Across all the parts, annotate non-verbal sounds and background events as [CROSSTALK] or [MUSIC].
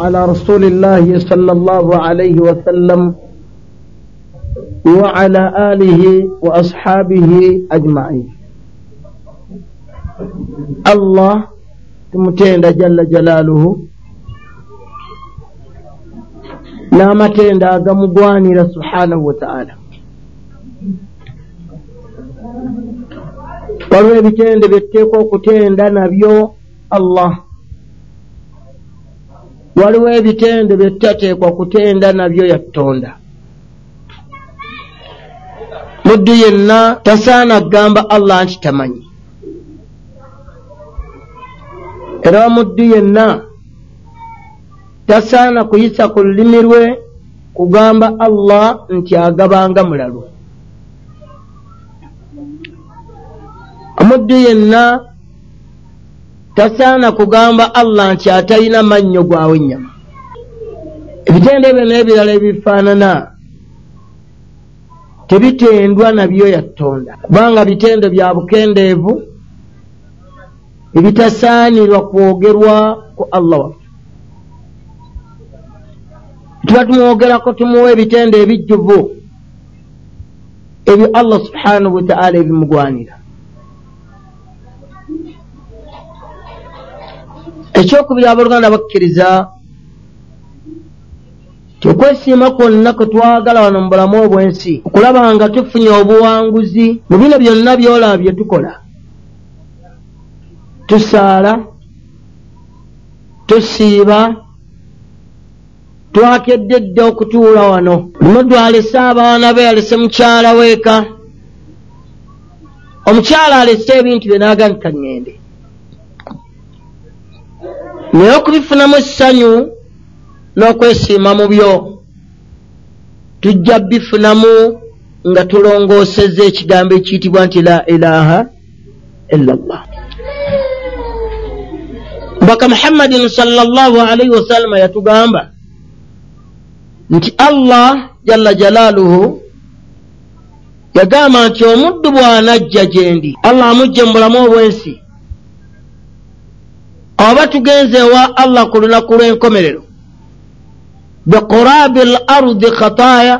على رسول الله صلى الله عليه وسلم وعلى آله وأصحابه أجمعين. الله tumutenda jalla jalaaluhu n'amatenda agamugwanira subhanahu wataala waliwo ebitende bye tuteeka okutenda nabyo allah waliwo ebitende byetutateekwa kutenda nabyo yatutonda muddu yenna tasaana kugamba allah nti tamanyi. Era muddu yenna tasaana kuyisa ku lulimi lwe kugamba allah nti agabanga mulalu omuddu yenna tasaana kugamba allah nti atalina mannyo gwawe ennyama. Ebitende ebyo n'ebirala ebifaanana tebitendwa nabyo yattonda. Kubanga bitende bya bukendeevu ebitasaanirwa kwogerwa ku allah waffe. Tuba tumwogerako tumuwa ebitende ebijjuvu ebyo allah subhanahu wataala ebimugwanira ekyokubiri abooluganda bakkiriza okwesiima kwonna kwe twagala wano mu bulamu obw'ensi okulaba nga tufunye obuwanguzi mu bino byonna byolaba bye tukola. Tusaala tusiiba twakedde dda okutuula wano. Lumuddu alese abaana be alese mukyala weeka omukyala alese ebintu bye naaga nti kaŋŋende naye okubifunamu essanyu n'okwesiima mu byo tujja bifunamu nga tulongoosezza ekigambo ekiyitibwa nti la ilaha illa llah mbaka muhammadin salllahu alaihi wasallama yatugamba nti allah jalla jalaaluhu yagamba nti omuddu bw'anajja gye ndi allah amugje mu bulamu obw'ensi oba tugenze ewa allah ku lunaku lw'enkomerero. Biqurabi l ardi khataaya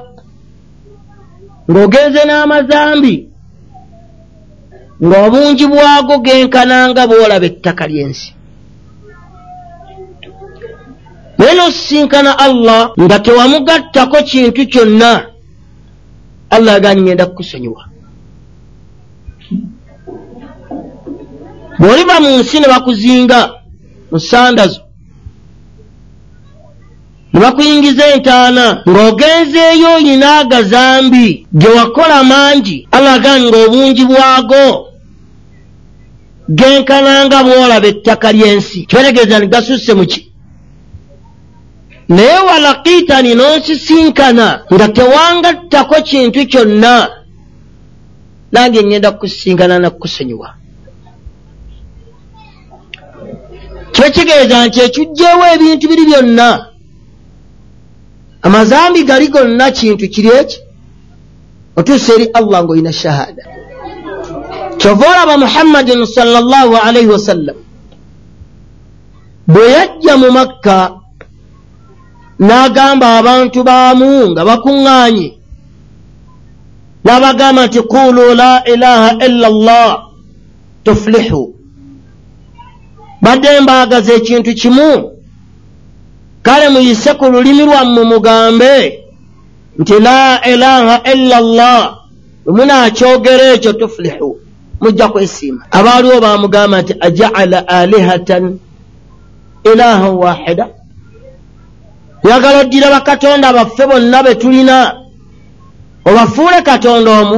ng'ogenze n'amazambi ng'obungi bwago genkananga bw'olaba ettaka ly'ensi. Naye n'osisinkana allah nga tewamugattako kintu kyonna allah yagani ngenda kukusonyiwa. Bw'oliva mu nsi ne bakuzinga mu sanda zo. Ne bakuyingiza entaana ng'ogenzeeyo olina agazambi ge wakola mangi. Allah agani ng'obungi bwago. Genkananga bw'olaba ettaka ly'ensi. Kibategeeza ni gasusse muki naye walakiitani n'onsisinkana nga tewangattako kintu kyonna nange ngenda kukusisinkana nakukusonyiwa kiba kitegeeza nti ekujjeewo ebintu biri byonna amazambi gali gonna kintu kiri eki? Otuusa eri allah ng'olina shahada kyova olaba muhammadin salllahu alaihi wasallam bwe yajja mu makka n'agamba abantu baamu nga bakuŋŋaanye. N'abagamba nti qulu la ilaha illa llah tufulihu badde mbaagaza ekintu kimu. Kale muyise ku lulimi lwammwe mugambe nti la ilaha illa llah bwemunaakyogera ekyo tufulihu mujja kwesiima. Abaaliwo baamugamba nti ajaala alihatan ilahan wahida oyagala oddira bakatonda baffe bonna be tulina obafuule katonda omu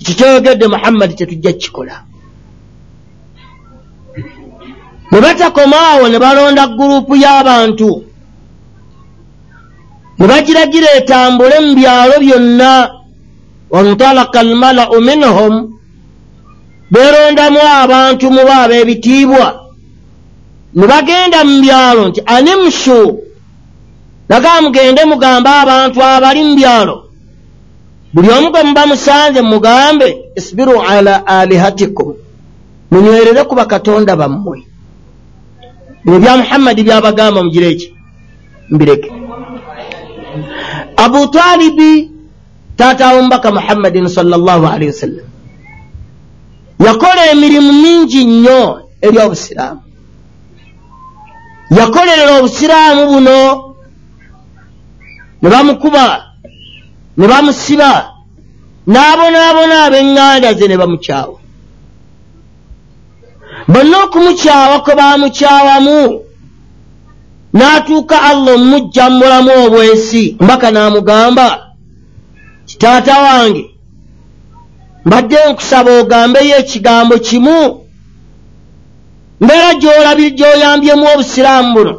ekyo kyoyogedde muhammadi tetujja kukikola bwe batakomaawo ne balonda gurupu y'abantu ne bagiragira etambule mu byalo byonna wantalaka almalau minhum beerondamu abantu mu bo ab'ebitiibwa. Ne bagenda mu byalo nti animshu naga mugende mugambe abantu abali mu byalo. Buli omu gwe muba musanze mugambe isbiru ala alihatikum. Munywerere ku bakatonda bammwe ebyo bya muhammadi byabagamba mugire eki? Mbireke. Abu talibi taatawo mubaka muhammadin salllahalihi wasallam yakola emirimu mingi nnyo eri obusiraamu yakolerera obusiraamu buno ne bamukuba ne bamusiba n'abonaabona ab'eŋŋanda ze ne bamukyawa bonna okumukyawa kwe baamukyawamu n'atuuka allah omujja mu bulamu obwensi. Mbaka n'amugamba kitaata wange mbadde nkusaba ogambeyo ekigambo kimu. Mbeera gy'olabi gy'oyambyemu obusiraamu buno.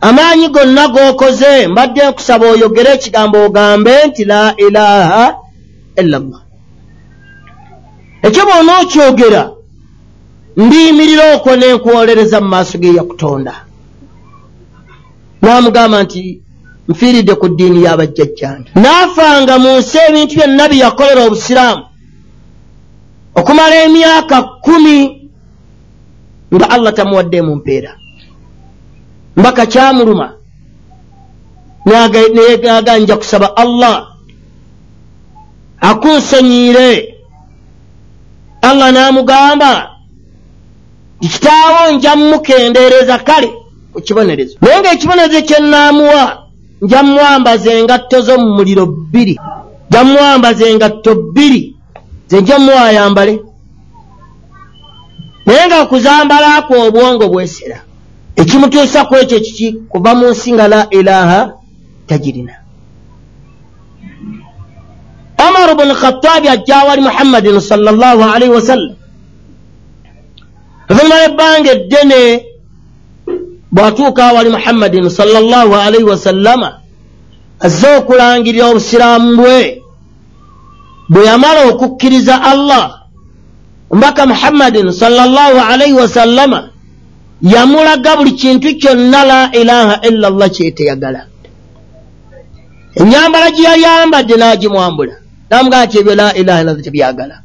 Amaanyi gonna g'okoze mbadde nkusaba oyogere ekigambo ogambe nti la ilaha illa llah ekyo bwona okyogera ndiyimirira okwo ne nkwolereza mu maaso ge yakutonda. N'amugamba nti nfiiridde ku ddiini y'abajjajjange n'afanga mu nsi ebintu byonna bye yakolera obusiraamu okumala emyaka kkumi nga allah tamuwadde mu mpeera. Mbaka kyamuluma neyegaga nja kusaba allah akunsonyiire allah n'amugamba kitaawo nja mmukendeereza kale. Ku kibonerezo. Naye ngaekibonerezo kyenaamuwa nja mwambaza engatto zo mu muliro bbiri. Nja mwambaza engatto bbiri zenja muwayambale naye nga kuzambalako obwongo bwesera. Ekimutuusa ku ekyo kiki kuva mu nsi nga la ilaha tagirina. Omaru bunu khataabi ajja awali muhammadin salllah alaihi wasallam oluvanyuma lwebbanga eddene bw'atuuka awali muhammadin salllah alaihi wasallama azze okulangirira obusiraamu bwe bwe yamala okukkiriza allah. Mbaka muhammadin salllah alaihi wasallama yamulaga buli kintu kyonna la ilaha illa llah kyeteyagala enyambala gye yali ayambadde n'agimwambula namugaa nti ebyo la ilaha illa llah tebyagala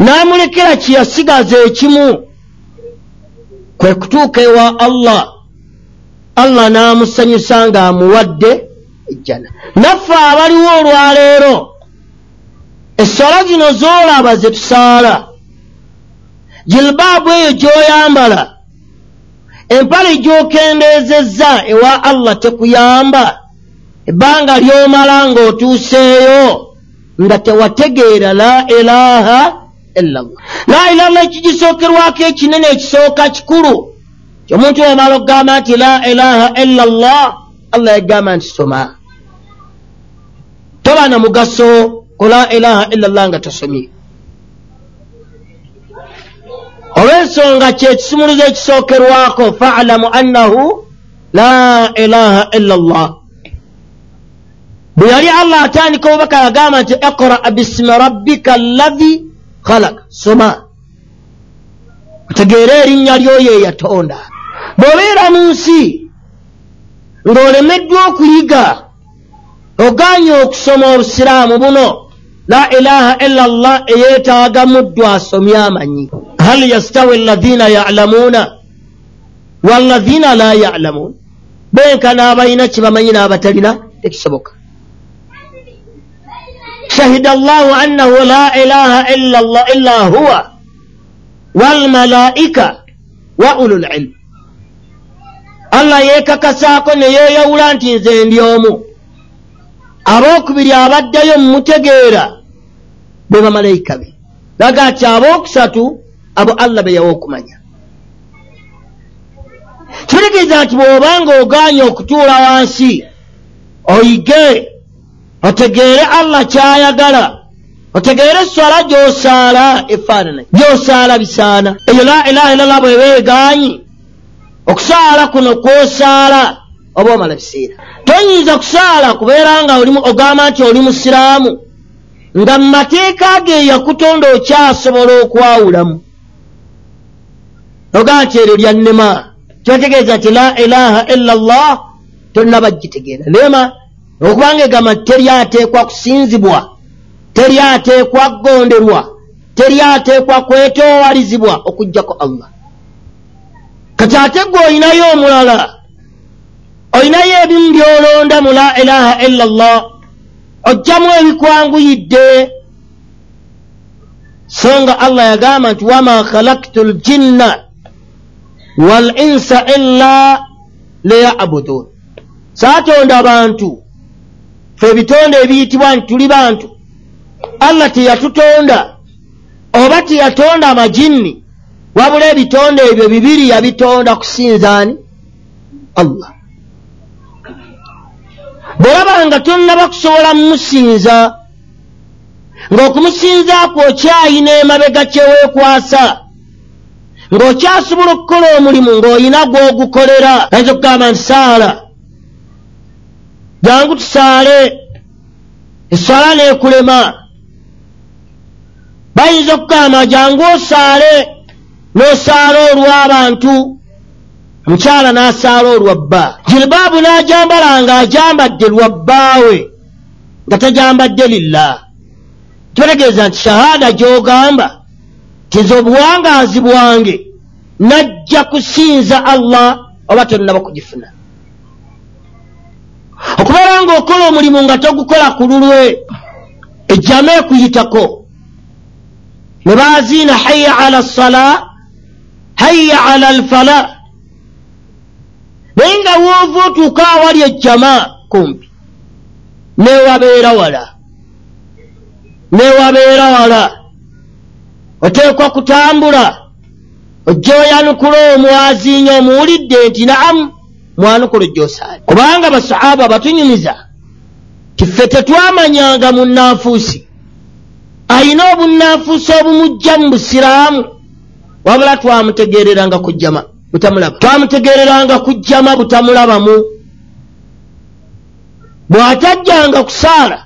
n'amulekera kyeyasigaza ekimu kwe kutuuka ewa allah. Allah n'amusanyusa ng'amuwadde ejjana. Naffe abaliwo olwaleero essala zino zoolaba ze tusaala. Jilbaabu eyo gy'oyambala empale gy'okendeezezza ewa allah tekuyamba. Ebbanga ly'omala ng'otuuseeyo nga tewategeera la ilaha la ilaha llah ekigisookerwako ekinene ekisooka kikulu. Kyomuntu omala okugamba nti la ilaha illa llah allah yagamba nti soma. Toba na mugaso ku la ilaha illa llah nga tosomye olw'ensonga kyekisumuluzo ekisookerwako falamu annahu la ilaha illa llah bwe yali allah atandika obubaka yagamba nti iqraa bisimi rabbika allahi khalaka soma. Otegeere erinnya lyoyo eyatonda. Bw'obeera mu nsi ng'olemeddwa okuyiga oganye okusoma obusiraamu buno la ilaha illa llah eyeetaaga muddu asomye amanyi. Hal yastawi alladhina yalamuuna? Walladhina la yalamuun? Benkana abalina kibamanyi n'abatalina tekisoboka allahu annahu la ilaha illa llah illa huwa walmalaika wa ulu lilmu allah yeekakasaako ne yeeyawula nti nze ndi omu abookubiri abaddayo mumutegeera be bamalayika be laga nti abookusatu abo allah be yawa okumanya kitegeeza nti bw'obanga ogaanye okutuula wansi oyige otegeere allah kyayagala. Otegeere eswala gy'osaala efaananyi gy'osaala bisaana. Eyo la ilaha illallah bweba egaanyi okusaala kuno kwosaala oba omala biseera. Toyinza kusaala kubeera nga ogamba nti oli musiraamu. Nga mu mateeka ge yakutonda okyasobola okwawulamu. Ogamba nti eryo lyannema kyotegeeza nti la ilaha illa llah tonnaba gitegeera lema okubanga egamba nti teryateekwa kusinzibwa teryateekwa kugonderwa teryateekwa kwetoowalizibwa okugjako allah. Kati ate gwe olinayo omulala olinayo ebimu byolonda mu la ilaha illa llah ojjamu ebikwanguyidde so nga allah yagamba nti wama khalaktu ljinna wal insa illa liyabudun. Saatonda bantu fe ebitonde ebiyitibwa nti tuli bantu. Allah teyatutonda. Oba teyatonda amajinni wabula ebitonde ebyo bibiri yabitonda kusinzaani allah. Bwolaba nga tonnaba kusobola mumusinza ng'okumusinzaako okyayina emabega kyeweekwasa ng'okyasobola okukola omulimu ng'olina gw'ogukolera. Ayinza okugamba nti saala jangu tusaale eswala n'ekulema. Bayinza okugamba jangu osaale n'osaala olw'abantu omukyala n'asaala olwa bba. Jiribaabu n'ajambala ng'ajambadde lwa bbaawe nga tajambadde lillah kibategeeza nti shahaada gy'ogamba tiza obuwangaazi bwange najja kusinza allah oba tonnaba kugifuna okubeera ng'okola omulimu nga togukola ku lulwe ejjama ekuyitako ne baaziina hayya ala sala hayya ala alfala naye nga woova otuuka awali ejjama kumpi. Newabeera wala. Newabeera wala. Oteekwa kutambula. Ojja oyanukula omwaziinya omuwulidde nti naamu mwanukula ojjoosaali kubanga basahaba batunyumiza tiffe tetwamanyanga mu nnanfuusi ayina obunnanfuusi obumujja mu busiraamu wabula twamutegereranga kujjama butamulaba twamutegereranga kujjama butamulabamu bw'atajjanga kusaala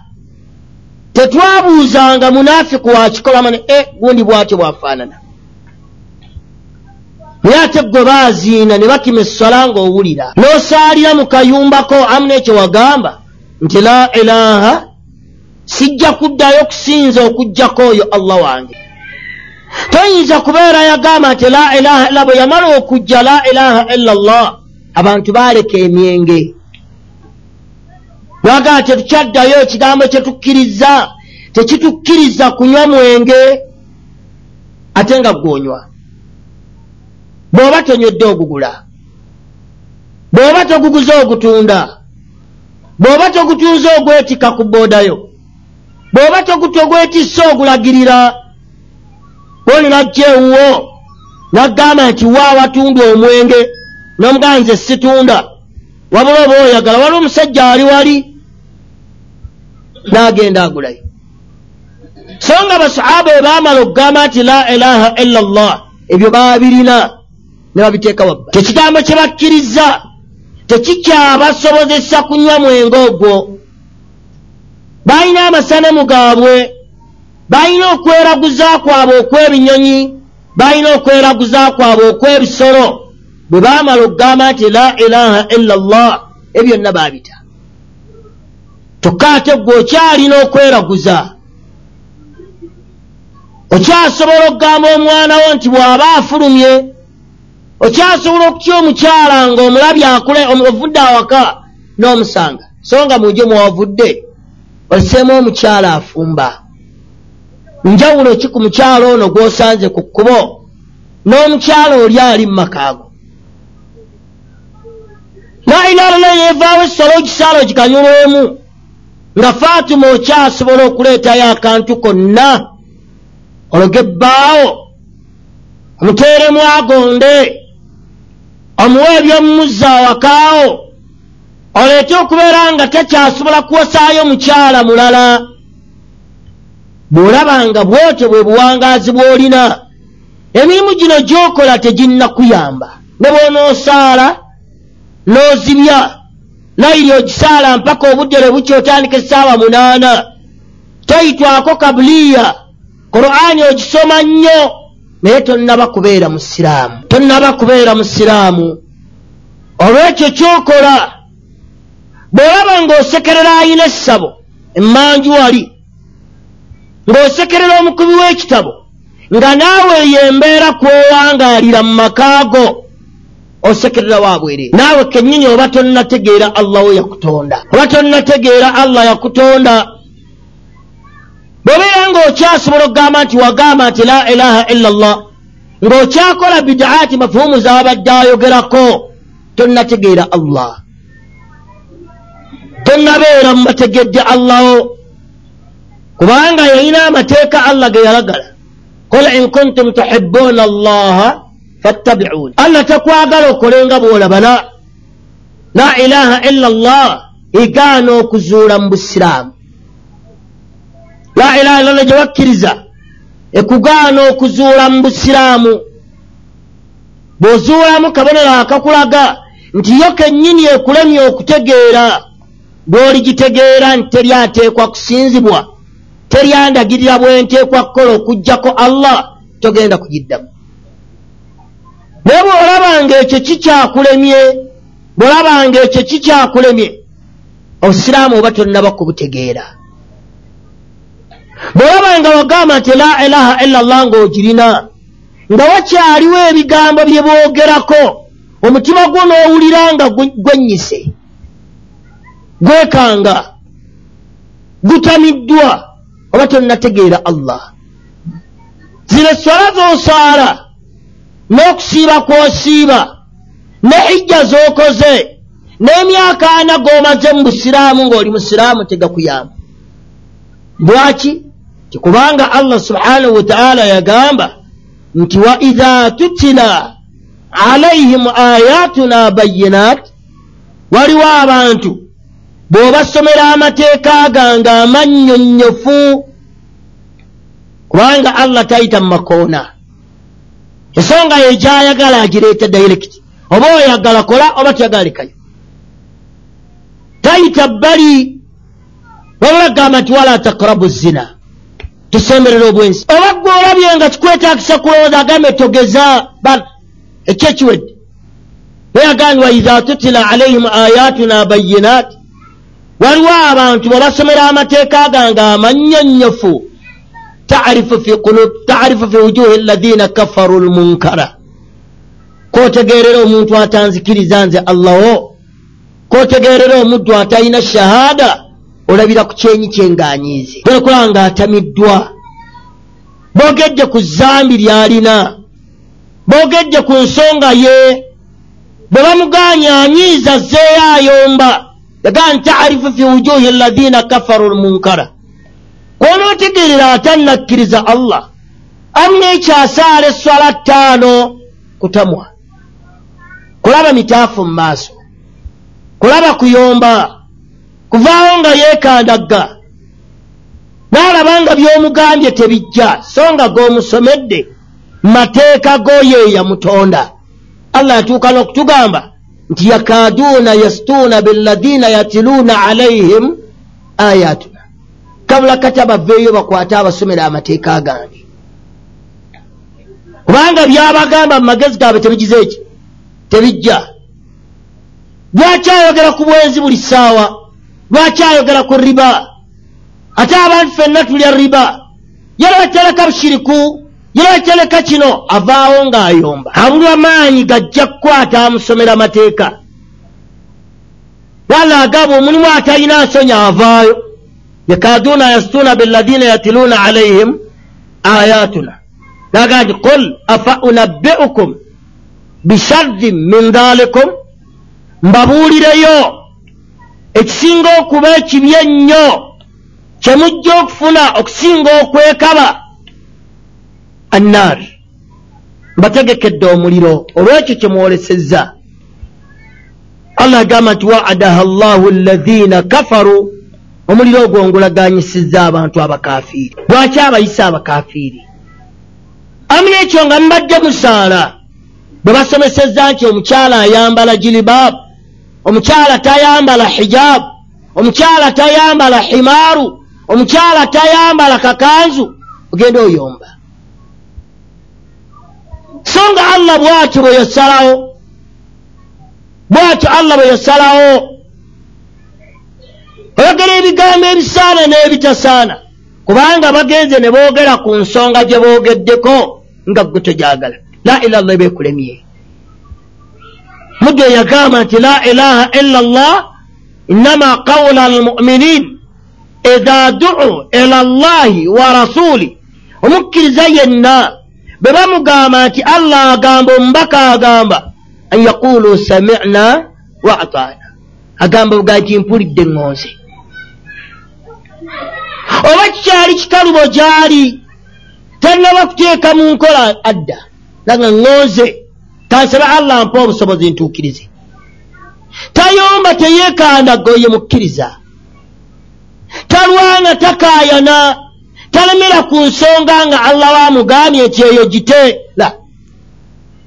tetwabuuzanga munaafiku wakikolamane e gundi bwatyo bwafaanana naye ate gwe baaziina ne bakima essola ng'owulira n'osaalira mu kayumbako amu n'ekyo wagamba nti la ilaha sijja kuddayo kusinza okugjako oyo allah wange. Toyinza kubeera yagamba nti la ilaha illa bwe yamala okujja la ilaha illa llah abantu baaleka emyenge. Lwagamba tetukyaddayo ekigambo kyetukkiriza tekitukkiriza kunywa mwenge ate nga gwonywa bw'oba tonywedde ogugula bw'oba toguguza ogutunda bw'oba togutunze ogwetika ku boodayo bw'oba togwetisse ogulagirira woni najja ewuwo naggamba nti wa watunda omwenge nomugamba nze situnda wabula oba oyagala wali omusajja ali wali n'agenda agulayo so nga basahaba bwe baamala okugamba nti la ilaha illa llah ebyo baabirina ne babiteeka wabba tekigambo kye bakkiriza tekikyabasobozesa kunywa mwenge ogwo. Baalina amasanemu gaabwe baalina okweraguza kwabwe okw'ebinyonyi baalina okweraguza kwabwe okw'ebisolo. Bwe baamala okugamba nti la ilaha illa llah ebyonna baabita. Kyokka ate gwe okyalina okweraguza. Okyasobola okugamba omwana wo nti bw'aba afulumye okyasobola okutya omukyala ng'omulabye akule ovudde awaka n'omusanga. So nga munje mwawavudde oseemu omukyala afumba. Njawulo ki ku mukyalo ono gw'osanze ku kkubo? N'omukyala oli ali mu makaago nainalala yeevaawo essolo okisaala okikanyulwemu nga faatuma okyasobola okuleetayo akantu konna ologe ebbaawo omuteeremu agonde omuwe ebyomumuzza awakaawo. Oleete okubeera nga takyasobola kuwasaayo mukyala mulala. Bw'olabanga bwotyo bwe buwangaazi bw'olina emirimu gino gy'okola teginnakuyamba. Ne bw'onoosaala n'ozibya nayiri ogisaala mpaka obudde lwe bukya otandika essaawa munaana. Toyitwako kabuliya. Qur'ani ogisoma nnyo naye tonnaba kubeera musiraamu tonnaba kubeera musiraamu olw'ekyo kyokola bw'olaba ng'osekerera ayina essabo emmanju wali ng'osekerera omukubi w'ekitabo nga naawe eyo embeera kwowangaalira mu makaago osekerera wabwere naawe kennyini oba tonnategeera allah we yakutonda. Oba tonnategeera allah yakutonda bwebeera ng'okyasobola okugamba nti wagamba nti la ilaha illa llah ng'okyakola bidaati mafuumu zabadde ayogerako tonnategeera allah. Tonnabeera mu bategedde allaho kubanga yalina amateeka allah ge yalagala. Qul in kuntum tuhibuuna allaha fattabiuuni. Allah takwagala okolenga bw'olabala la. Ilaha illa llah egaana okuzuula mu busiraamu la ilaha illallah gye wakkiriza ekugaana okuzuula mu busiraamu. Bw'ozuulamu kabonero akakulaga nti yo kennyini ekulemye okutegeera bw'oligitegeera nti teri ateekwa kusinzibwa teri andagirira bwenteekwa kukola okugjako allah togenda kugiddamu. Naye bw'olabanga ekyo kikyakulemye bw'olabanga ekyo kikyakulemye obusiraamu oba tonnaba kubutegeera bw'olabanga wagamba nti la ilaha illa llah ng'ogirina nga wakyaliwo ebigambo bye boogerako omutima gwo n'owulira nga gwennyise gwekanga gutamiddwa oba tonnategeera allah. Zino swala z'osaala n'okusiiba kw'osiiba ne hijja z'okoze n'emyaka ana g'omaze mu busiraamu ng'oli musiraamu tegakuyamba. Lwaki tikubanga allah subhanahu wataala yagamba nti wa idha tutila alaihim ayatuna bayinat waliwo abantu bw'obasomera amateeka gange amannyonnyofu kubanga allah tayita mu makoona. Ensonga ye gyayagala agireeta direct oba oyagala kola oba tuyagala lekayo tayita bbali wabula gamba nti wala takrabu zina tusemberera obwensi. Oba gwe olabye nga kikwetagisa kulowooza agambe togeza ekyekiwedde nayagandi wa idha tutila alaihim ayatuna bayinat waliwo abantu bwebasomera amateeka gange amannyonnyofu tarifu fi wujuhi alladhina kafaru lmunkara kotegerera omuntu atanzikiriza nze allaho kotegerera omuddu atalina shahaada olabira ku kyenyi kyenganyiizi tolekola nga atamiddwa. Boogedde ku zambi lyalina. Boogedde ku nsonga ye. Bwe bamuganya anyiiza zeeyo ayomba. Yagaa nti tarifu fi wujuhi alladhina kafaru lmunkara kwonootegerera atannakkiriza allah amu ekyasaala eswala ttaano kutamwa kulaba mitaafu mu maaso. Kulaba kuyomba kuvaawo nga yeekandagga n'alaba nga by'omugambye tebijja so nga g'omusomedde mateeka g'oyo yamutonda. Allah yatuuka n'okutugamba nti yakaaduuna yastuuna billadina yatiluuna alaihim ayatuna. Kabula kati abaveeyo bakwate abasomera amateeka gange. Kubanga byabagamba mu magezi gaabwe tebigize eki tebijja. Lwaki ayogera ku bwenzi buli ssaawa lwaki ayogera ku riba? Ate abantu ffenna tulya riba? Yalwetereka bushiriku yalwetereka kino avaawo ng'ayomba. Abulwa maanyi gajja kukwata amusomera amateeka. Wala agaba omulimu atalina nsonya avaayo. Yakaduna yasituna billadina yatiluuna alaihim ayatuna. Naga nti qul afa unabbiukum bisharrin min dhalikum? Mbabuulireyo ekisinga okuba ekibi ennyo kyemujja okufuna okusinga okwekaba. Annaar mbategekedde omuliro olwekyo kyemwolesezza allah agamba nti waadaha llahu alladhina kafaru. Omuliro ogwo ngulaganyisizza abantu abakafiiri. Lwaki abayisa abakafiiri? Amu n'ekyo nga mubadde musaala. Bwe basomesezza nti omukyala ayambala jilibaabu omukyala tayambala hijaabu omukyala tayambala himaaru omukyala tayambala kakanzu ogenda oyomba. So nga allah bwatyo bwe yasalawo bwatyo allah bwe yasalawo oyogera ebigambo ebisaana n'ebitasaana kubanga bagenze ne boogera ku nsonga gye boogeddeko nga gwe togyagala. La ila llah ebekulemye muddu eyagamba nti la ilaha illa llah innama qawla almuminin idha duu ila llahi wa rasuli omukkiriza yenna bwe bamugamba nti allah agamba omubaka agamba an yaqulu samina wa atana agamba buga nti mpulidde ŋŋonze oba kikyali kikalubo gyali tannaba kuteeka mu nkola adda nanga ŋŋonze kansaba allah mpa obusobozi ntuukirize tayomba teyeekandaga oye mukkiriza. Talwana takaayana talemera ku nsonga nga allah bamugambye nti eyo giteera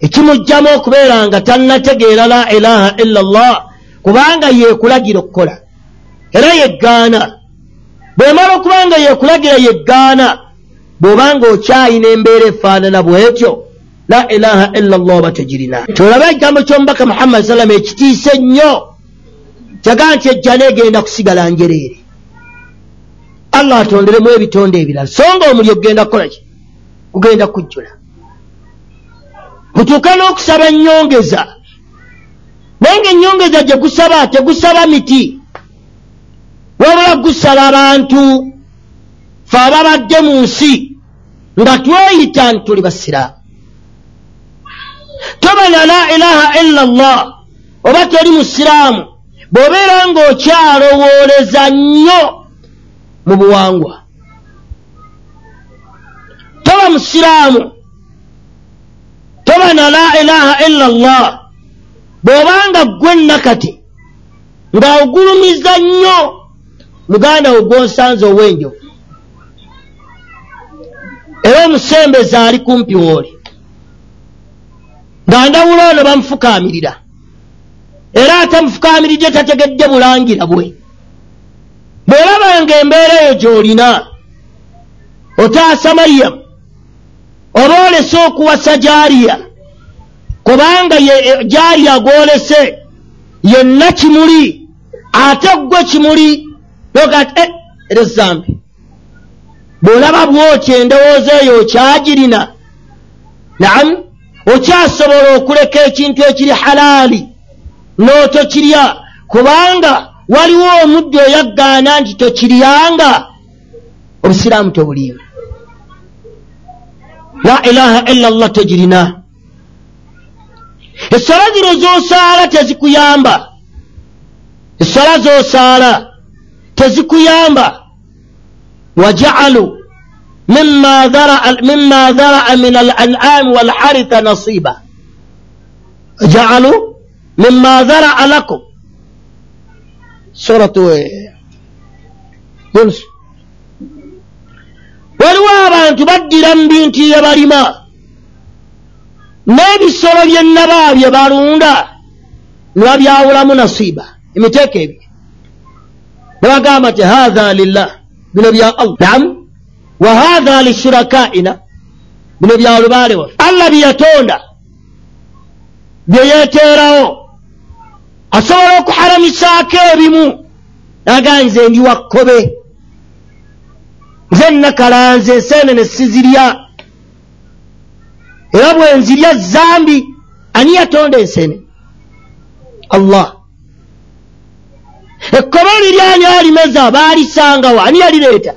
ekimugjamu okubeera nga tannategeera la ilaha illa llah kubanga yeekulagira okukola. Era yeggaana bwemala okuba nga yeekulagira yeggaana bw'obanga okyayina embeera efaanana bwetyo la ilaha illa llah oba tegirina kyolaba ekigambo ky'omubaka muhammadi salama ekitiise nnyo. Kyagaa nti ejjana egenda kusigala njereere. Allah atonderemu ebitonde ebirala. So nga omulyo gugenda kukola ki? Gugenda kujjula. Gutuuka n'okusaba ennyongeza naye nga ennyongeza gye gusaba tegusaba miti. Wabula gusala abantu. Fe ababadde mu nsi. Nga tweyita nti tuli basiraamu tobana la ilaha illa llah oba toli musiraamu bw'obeera ng'okyalowooleza nnyo mu buwangwa. Toba musiraamu toba na la ilaha illa llah bw'obanga ggwe nakati nga ogulumiza nnyo muganda wo gw'onsanze ow'enjovu. Era omusembeza ali kumpi wooli nga ndawula ono bamufukaamirira era atamufukaamiridde tategedde bulangira bwe. Bw'olabanga embeera eyo gy'olina otaasa mariyamu oba olese okuwasa jariya kubanga jariya gw'olese yenna kimuli ate ggwe kimuli nogati e era zambi. Bw'olaba bwotyo endowooza eyo okyagirina naamu okyasobola okuleka ekintu ekiri halaali n'otokirya. Kubanga waliwo omuddu eyaggaana nti tokiryanga obusiraamu tobulimu la ilaha illa llah togirina essala zino z'osaala tezikuyamba. Essala z'osaala tezikuyamba. Wajaalu mima dharaa min alan'ami walharitha nasiba wajaalu mima dharaa lakum suratu yunus waliwo abantu baddira mu bintu bye balima n'ebisolo byennaba bye balunda ne babyawulamu nasiiba emiteeko ebyo ne bagamba nti haatha lillah bino bya allah namu wa haatha lishurakaina bino bya lubaale waffe allah bye yatonda bye yeeteerawo asobola okuharamisaako ebimu naga nze ndi wakkobe nze nakalanze enseenene sizirya era bwe nzirya zambi ani yatonda enseenene allah ekkobe liryani alimeza baalisangawo ani yalireeta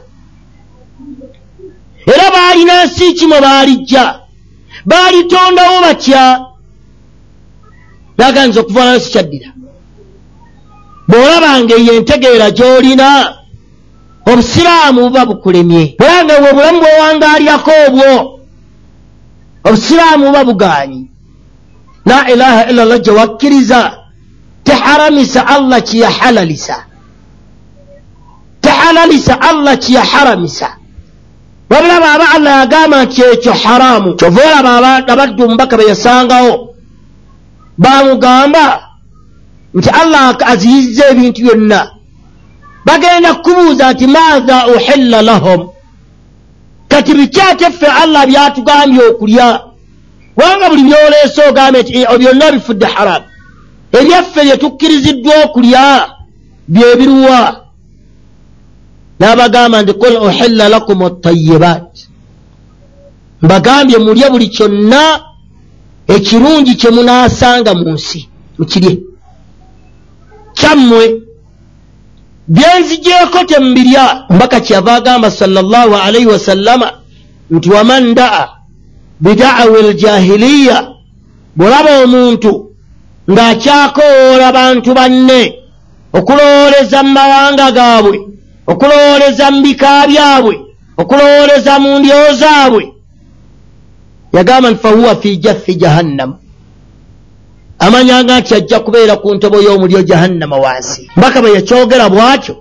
era baalina nsi kimwe baalijja? Baalitondawo batya? Naganza okuvaanayo sikyaddira bw'olabanga eyo entegeera gy'olina obusiraamu buba bukulemye. Era nga bwe bulamu bwewangaalyako obwo obusiraamu buba bugaanyi. La ilaha illa llah gye wakkiriza teharamisa allah kiyahalalisa tehalalisa allah kiyaharamisa wabula baaba allah yagamba nti ekyo haraamu kyova olaba abaddu omubaka be yasangawo bamugamba nti allah aziyizza ebintu byonna. Bagenda kukubuuza nti maatha uhilla lahum? Kati bikyate ffe allah byatugambye okulya. Kubanga buli byoleese ogambe nti byonna bifudde haramu. Ebyaffe bye tukkiriziddwa okulya byebiruwa n'abagamba nti kul uhilla lakum atayibat mbagambye mulye buli kyonna ekirungi kye munaasanga mu nsi mukirye. Kyammwe byenzigyeko temubirya mbaka kyava agamba salllah alaihi wasallama nti waman daa bidaawi ljahiliya bwolaba omuntu ng'akyakowoola bantu banne okulowooleza mu mawanga gaabwe okulowooleza mu bika byabwe okulowooleza mu ndyowo zaabwe. Yagamba nti fahuwa fi jaffi jahannamu amanyanga nti ajja kubeera ku ntobo y'omulyo jahannama wansi. Mbaka bwe yakyogera bw'atyo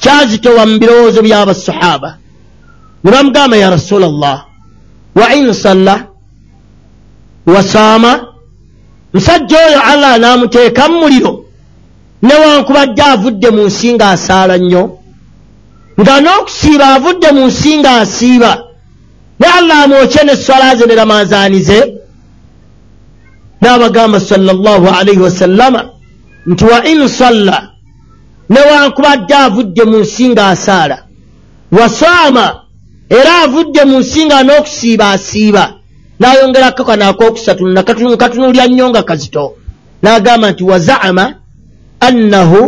kyazitowa mu birowoozo by'abasahaba ne bamugamba ya rasula llah wa insalla wasaama musajja oyo allah n'amuteeka mu muliro newankubadde avudde mu nsi ng'asaala nnyo nga n'okusiiba avudde mu nsi ng'asiiba ne allah amwokye n'esswala ze ne ramazaani ze? N'abagamba sallallahu alaihi wasallama nti wa in salla newankubadde avudde mu nsi ng'asaala wasaama era avudde mu nsi nga n'okusiiba asiiba. N'ayongerako kano akookusatu nkatunuulya nnyo nga kazito. N'agamba nti wazaama annahu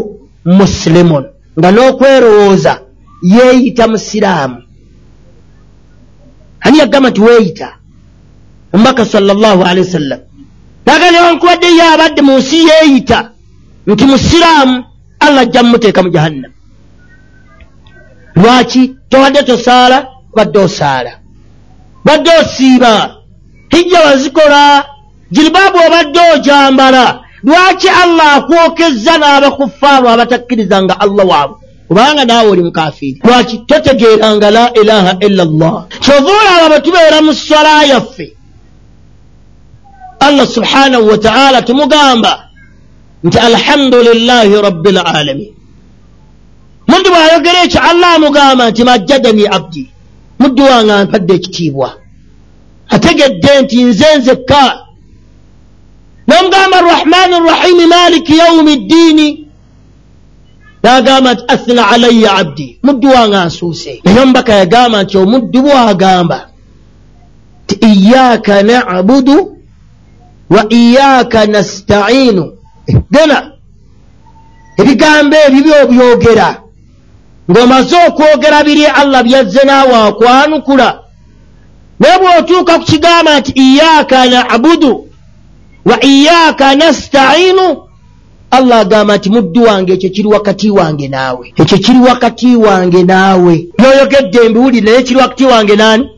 musilimun nga n'okwerowooza yeeyita musiraamu ani yagamba nti weeyita? Omubaka sallallahu alehi wasallam naga newankubadde ye abadde mu nsi yeeyita nti musiraamu allah ajja mumuteeka mu jahannam. Lwaki? Towadde tosaala badde osaala. Badde osiiba. Hijja wazikola. Jiribaabu obadde ojambala. Lwaki allah akwokezza n'abakufaaru abatakkirizanga allah waabwe kubanga naawe oli mukafiiri. Lwaki? Totegeeranga la ilaha illa llah kyova olaba bwe tubeera mu swala yaffe allah subhanahu wataala tumugamba nti alhamdulillahi rabbi lalamin muddu bw'ayogera ekyo allah amugamba nti majjadani abdi. Muddu wange ampadde ekitiibwa. Ategedde nti nze nzekka. Nomugamba arrahmani rrahimi maliki yaumi ddiini n'agamba nti athina alayya abdi muddu wange ansuuse. Naye omubaka yagamba nti omuddu bw'agamba ti iyaaka nabudu wa iyaaka nastainu. Gena ebigambo ebyo byobyogera ng'omaze okwogera biri allah byazze naawe akwanukula. Naye bw'otuuka ku kigamba nti iyaaka nabudu wa iyaaka nastainu allah agamba nti muddu wange ekyo kiri wakati wange naawe. Ekyo kiri wakati wange naawe. Byoyogedde mbiwuli naye kiri wakati wange naani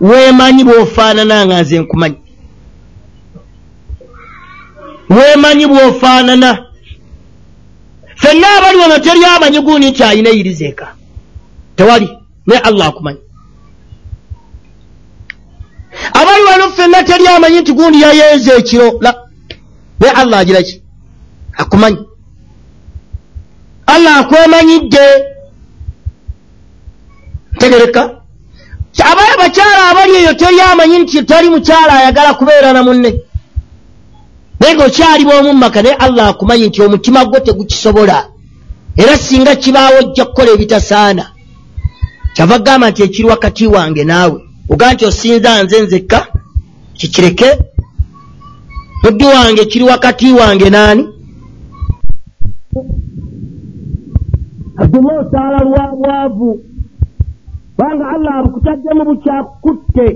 weemanyi bw'ofaanana nga nze nkumanyi. Weemanyi bw'ofaanana. Fenna abali wano teri amanyi guuni nti ayina eyirizeeka tewali naye allah akumanyi. Abali wano fenna teri amanyi nti gundi yayenza ekiro. Naye allah agira ki akumanyi. Allah akwemanyidde. Tegereka abaye bakyala abali eyo teri amanyi nti tali mukyala ayagala kubeera na munne. Naye ngaokyali bwomu mumaka naye allah akumanyi nti omutima gwo tegukisobola. Era singa kibaawo ojja kukola ebitasaana. Kyava gamba nti ekiri wakati wange naawe. Ogaa nti osinza nze nzekka kikireke. Muddu wange kiri wakati wange naani adume osaala lwa bwavu kubanga allah abukutaddemu bukyakutte.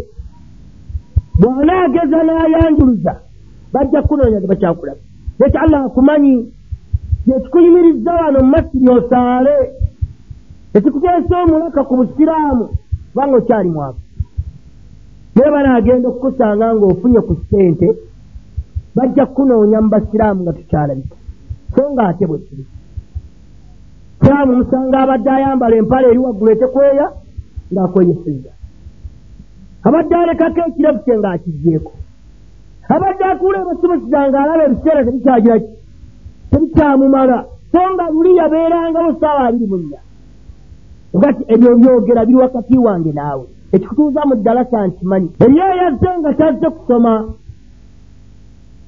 Bw'anaageza n'ayanjuluza bajja kunoonya tebakyakulaba ekyo allah akumanyi. Kyekikuyimirizza wano mu masiri osaale. Ekikuteesa omulaka ku busiraamu kubanga okyali mwavu. Naye banaagenda okukusanga ng'ofunye ku ssente bajja kunoonya mu basiraamu nga tukyalabika so nga ate bwe kiri siraamu musanga abadde ayambala empala eri waggulu etekweya ng'akweyesezza. Abadde alekako ekirevu kye ng'akigjeeko abadde akuula abasomesiza ng'alaba ebiseera tebikyagira ki tebikyamumala so nga luli yabeerangawo saawa abiri mu nnya. Ogati ebyo byogera biri wakati wange naawe. Ekikutuuza mu ddalasa nkimanyi. Eriyo yazze nga tazze kusoma.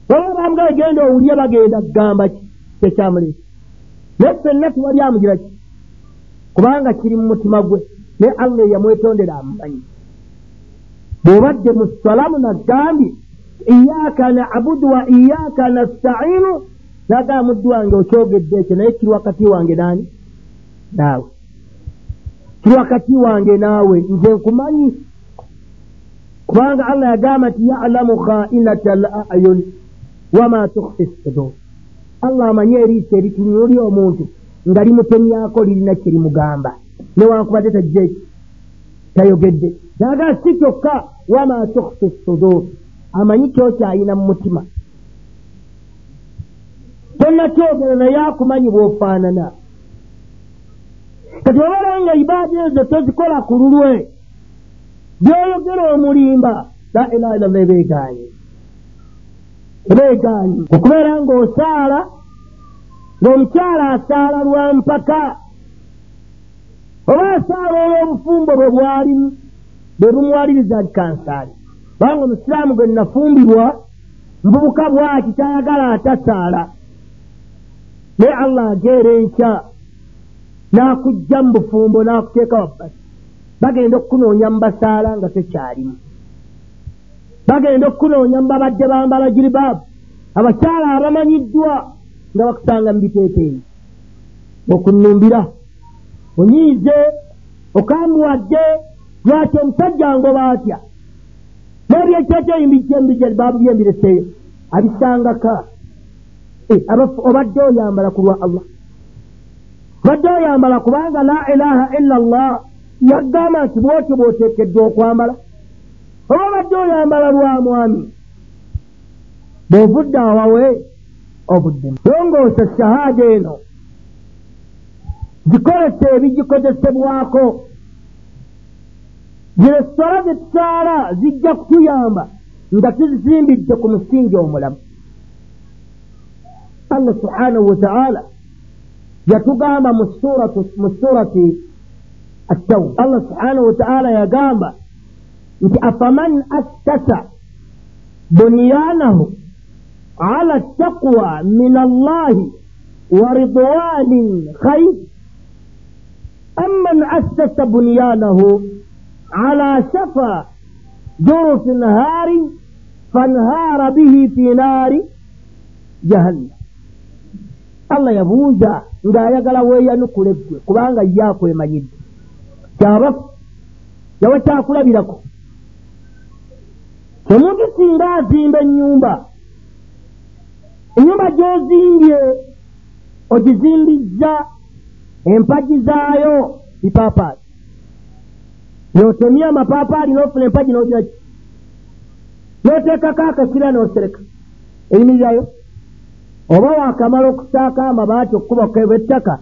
Waba bamugala genda owulye bagenda kugamba ki kyekyamulesa naye ffenna tewali amugira ki kubanga kiri mu mutima gwe naye allah yamwetondera amumanyi. Bw'obadde mu salamu naggambye iyaka nabudu wa iyaka nastainu nagaa muddu wange okyogedde ekyo naye kiri wakati wange nani naawe. Kiri wakati wange naawe nze nkumanyi. Kubanga allah yagamba nti yalamu khainata al ayun wama tukfi sudur allah amanyi eriiso eritunuli omuntu nga limutemyako lirina kyerimugamba newankubadde tajjeki tayogedde. Nagaa si kyokka wama tukfi sudur. Amanyi kyokyayina mu mutima. Tonakyogera naye akumanyi bwofaanana. Kati obala nga ibaada ezo tozikola ku lulwe byoyogera omulimba la ilaha illallah ebeeganye ebeeganye okubeera ng'osaala ng'omukyala asaala lwa mpaka oba asaala olw'obufumbo bwe bwalimu bwe bumuwaliriza ali kansaali kubanga omusiraamu gwe nafumbirwa mbubuka bwaki tayagala atasaala. Naye allah ageera enkya n'akujja mu bufumbo n'akuteeka wabbasi bagenda okukunoonya mu basaala nga tokyalimu bagenda okukunoonya mu babadde bambala jiribaabu abakyala abamanyiddwa nga bakusanga mu biteeteeyi. Okunnumbira onyiize okambuwadde lwaki omusajja ngoba atya n'ebyekyeteeyi mbijembije baabu byembireseeyo abisangaka eh, obadde oyambala ku lwa allah. Obadde oyambala kubanga la ilaha illa allah. Yagamba nti bwotyo bwoteekeddwa okwambala oba obadde oyambala lwa mwami. Bwovudde awawe obuddemu longoosa shahaada eno. Gikolese ebigikozesebwako. Ziresola zetusaala zijja kutuyamba nga tuzizimbidde ku musingi omulamu. Allah subhanahu wataala yatugamba mu surati attawba. Allah subhanahu wataala yagamba nti afaman assasa bunyanahu ala taqwa min allahi wa ridwanin khayr amman assasa bunyanahu ala shafa jurufin hari fanhara bihi fi naari jahannam. Allah yabuuza ng'ayagala weeyanukule ggwe kubanga ye akwemanyidde kyabafu yawe kyakulabirako omuntu singa azimba ennyumba. Ennyumba gy'ozimbye ogizimbizza empagi zaayo bipaapaali yotemye amapaapaali n'ofuna empagi n'ogiraki n'oteekako akakira n'osereka eyimirirayo? Oba waakamala okusaaka amabaati okukuba okeba ettaka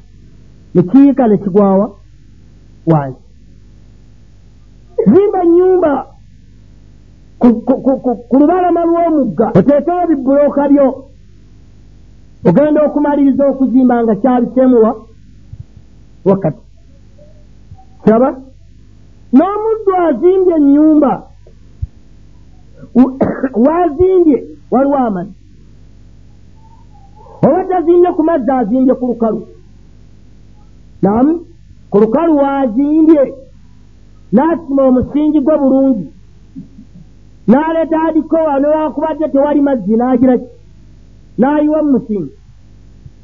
nekiyiika nekigwawa wansi. Zimba ennyumba ku lubalama lw'omugga oteekewo bibulooka byo. Ogenda okumaliriza okuzimba nga kyabisemuwa wakati. Saba? N'omuddu azimbye ennyumba. Waazimbye [COUGHS] waliwo amazzi oba tazimbye ku mazzi azimbye ku lukalu. Namu ku lukalu waazimbye n'asima omusingi gwe bulungi n'aleeta adikowa newakubadde tewali mazzi n'agiraki n'ayiwa mu musingi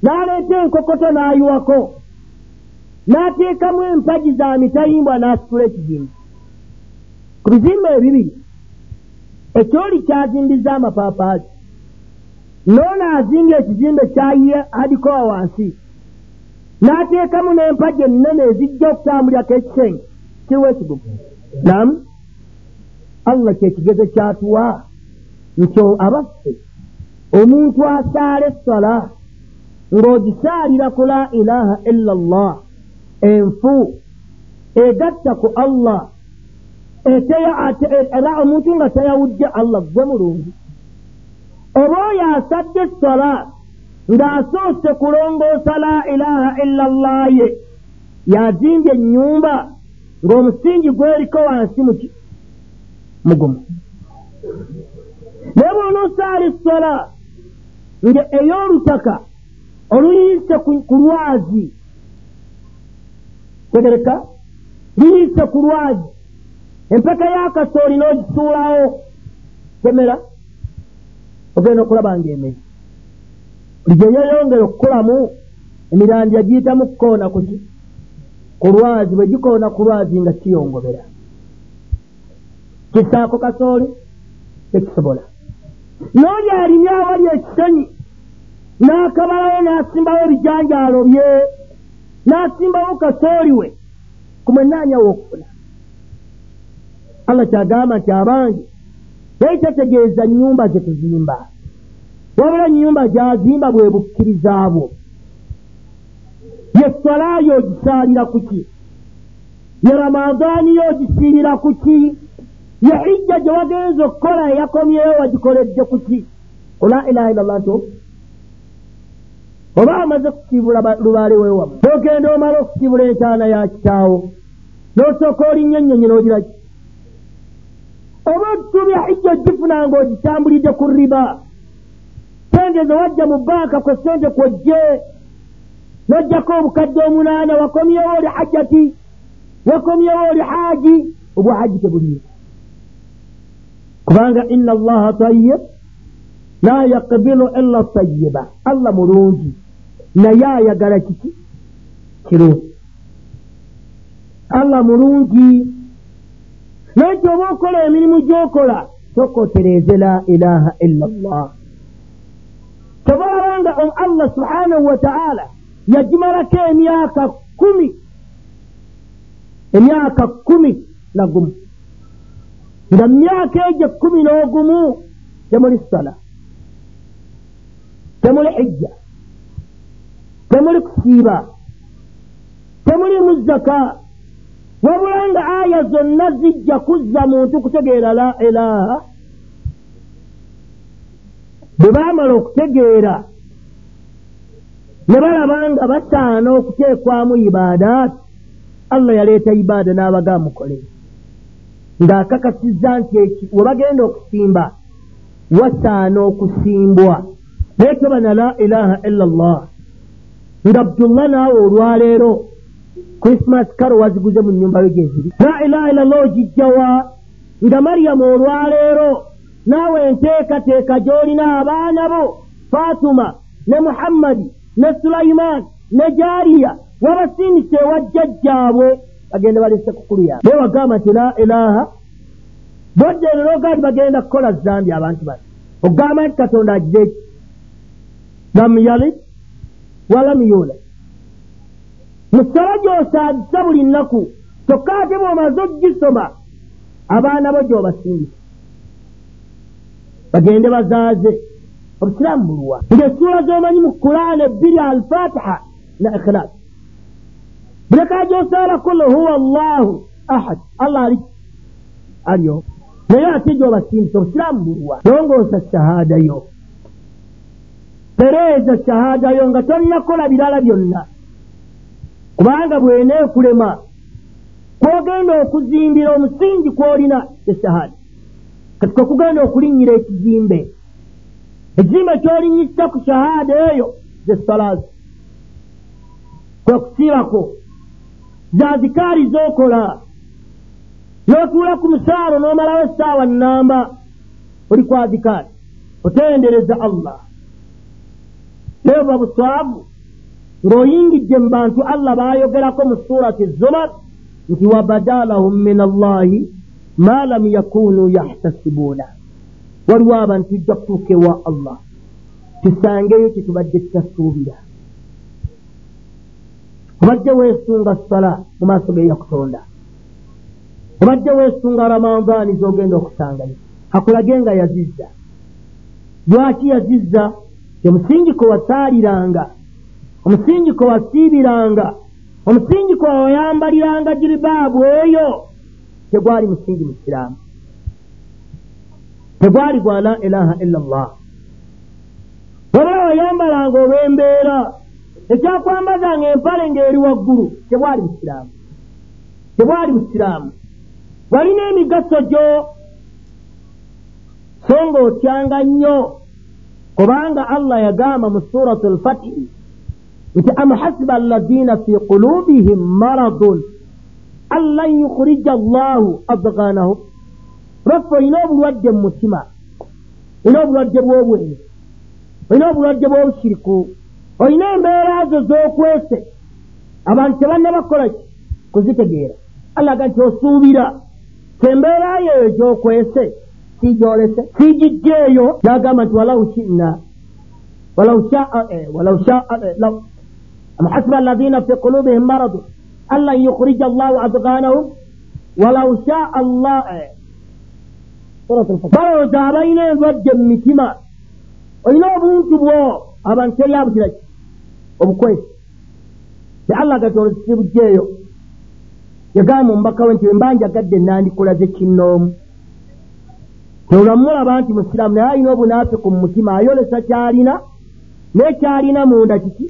n'aleeta enkokoto n'ayiwako. N'ateekamu empagi za mitayimbwa n'asitula ekizimbe. Ku bizimbe ebibiri ekyoli kyazimbiza amapaapaali. Noono azimbye ekizimbe kyayiye adikowa wansi. N'ateekamu n'empagi ennene ezijja okutambulirako ekisenge kiriwo ekigugu namu allah kyekigezo kyatuwa nti abaffe omuntu asaala essala ng'ogisaalira ku la ilaha illa llah enfu egatta ku allah era omuntu nga tayawudde allah gwe mulungi. Oba oyo asadde essala ng'asoose kulongoosa la ilaha illa llah ye yazimbye ennyumba ng'omusingi gweriko wansi muki mugumu. Naye bw'onoosaala essola nga ey'olutaka oluyise ku lwazi tegereka liyise ku lwazi empeka y'akasooli n'ogisuulawo temera ogenda okulaba ngaemezi buli gye yeyongera okukolamu emirandira giyitamu kukoona kuki ku lwazi bwe gikoona ku lwazi nga kiyongobera kisaako kasooli tekisobola. N'oli alimye awali ekisenyi n'akabalawo n'asimbawo ebijanjaalo bye n'asimbawo kasooli we ku mwenaanyawo okufuna allah kyagamba nti abangi yali tategeeza nnyumba ze tuzimba. Wabula nnyumba gyazimba bwe bukkirizaabwo ye salaayo ogisaalira ku ki? Ye ramadaani yo ogisiirira ku ki ye hijja gye wagenza okukola eyakomyeyo wagikoledde ku ki? Ola ilaha illallah nti oba amaze kusiibula lubaale wewamu ogenda omala okusiibula entaana ya kitaawo n'osooka olinnya ennyonyi n'ogiraki oba otubya hijja ogifuna ng'ogitambulidde ku riba sente ze wajja mu banka kwe sente kwojje n'ojjako obukadde omunaana wakomyewo oli hajjati wakomyewo oli haaji obwa hajji tebuliyo kubanga inna allaha tayyib la yaqbilu illa tayiba allah mulungi. Naye ayagala kiki? Kirungi allah mulungi. Nakyo oba okola emirimu gyokola? Tokotereeze la ilaha illa llah tobalabanga allah subhanahu wa taala yagimalako emyaka kumi. Emyaka kumi nagumu nga myaka egyo kumi n'ogumu temuli sala temuli hijja temuli kusiiba temuli muzaka. Wabula nga aya zonna zijja kuzza muntu kutegeera la ilaha bwe baamala okutegeera ne balaba nga basaana okuteekwamu ibaadaati allah yaleeta ibaada n'abaga mukole ng'akakasizza nti we bagenda okusimba wasaana okusimbwa. Naye tobana la ilaha illa llah nga abdullah naawe olwaleero krismas karo waziguze mu nyumba yo gyeziri la ilaha illa llah ogijjawa nga maryamu olwaleero naawe enteekateeka gy'olina abaana bo fatuma ne muhammadi ne sulaiman ne jariya wabasindise ewajjajjaabwe bagenda balese kukulu yabe naye wagamba nti la ilaha boddeerera ogaati bagenda kukola zambi abantu bano. Ogamba nti katonda agize eki lam yalid walam yulad. Musala gy'osaagisa buli nnaku kyokka ate bw'omaze ogisoma abaana bo gy'obasindisa bagende bazaaze. Obusiraamu buluwa. Ng'essuula z'omanyi mu kulaana ebbiri alfatiha na ikhilas buleka gy'osaala kul huwa allahu ahad. Allah ali alio naye ate gy'obasindisa obusiraamu buluwa longoosa shahaada yo tereeza shahaada yo nga tonnakola birala byonna. Kubanga bweneekulema kwogenda okuzimbira omusingi kw'olina eshahaada kati kwe kugenda okulinnyira ekizimbe. Ekizimbe ky'olinyisa ku shahaada eyo zesalazi kwe kusiibako zazikaari z'okola. N'otuula ku musaalo n'omalawo essaawa nnamba oli kwazikaari otendereza allah. Oba buswavu ng'oyingidde mu bantu allah baayogerako mu surati zumar nti wabadalahum min allahi ma lam yakunu yahtasibuuna waliwo abantu ijja kutuuka ewa allah tusangeyo kyetubadde tutasuubira obadde weesunga sala mu maaso ge yakutonda. Obadde weesunga ramadaani z'ogenda okusangayo akulage nga yazizza. Lwaki yazizza? Omusingi kwe wasaaliranga omusingi kwe wasiibiranga omusingi kwe wayambaliranga jiribaabu eyo tegwali musingi mu kiraamu tegwali gwa la ilaha illa llah wabula wayambalanga olw'embeera ekyakwambazanga empale ng'eri waggulu tebwali mu kiraamu tebwali mu kiraamu walina emigaso gyo so nga otyanga nnyo kubanga allah yagamba mu suratu lfatihi nti am hasiba alladina fi qulubihim maradun an lan yukhrija allahu adganahum lwaffe olina obulwadde mu mutima olina obulwadde bw'obwenzi olina obulwadde bw'obusiriku olina embeera zo z'okwese. Abantu tebannabakola ki? Kuzitegeera. Allaga nti osuubira. Kyembeera yeeyo gy'okwese sigyolese sigijjeeyo n'agamba nti walau shina walau shaa eh, walau shaa eh, am hasiba alladina fi qulubihim maradu an lan yukhrija allahu adganahum walau shaa allah eh. balowooza abalina endwadde mu mitima. Olina obuntu bwo. Abantu teriyabugiraki obukwesi ti allah gatonda tikibugjeeyo yagamba mumubaka we nti wembanjagadde nandikulaze kinnoomu. Tolwamulaba nti musiraamu naye alina obunaafiku mu mutima ayolesa kyalina n'ekyalina munda kiki?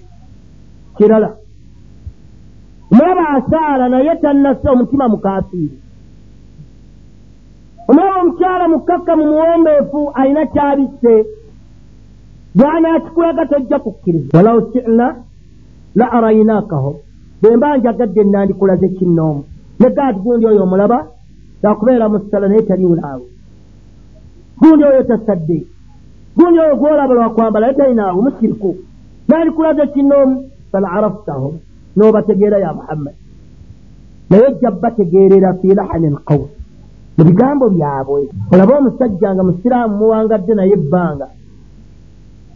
Kirala. Omulaba asaala naye tannasa omutima mukafiiri omulaba omukyala mukkakka mu muwombeefu alina kyabisse bwanaakikulaga tojja kukkiriza. Walau sina la arainaakaho bwemba njagadde nandikulaze kinnoomu ne gaadi gundi oyo omulaba kyakubeera mu ssala naye tali bulaawe gundi oyo tasadde. Gundi oyo gwolaba lwakwambala naye talinaawe musiriku nandikulaze kinnoomu fala araftaho n'obategeera ya muhammadi naye ojja bategeerera fi lahani lqawl mu bigambo byabwe. Olabe omusajja nga musiraamu muwangadde naye ebbanga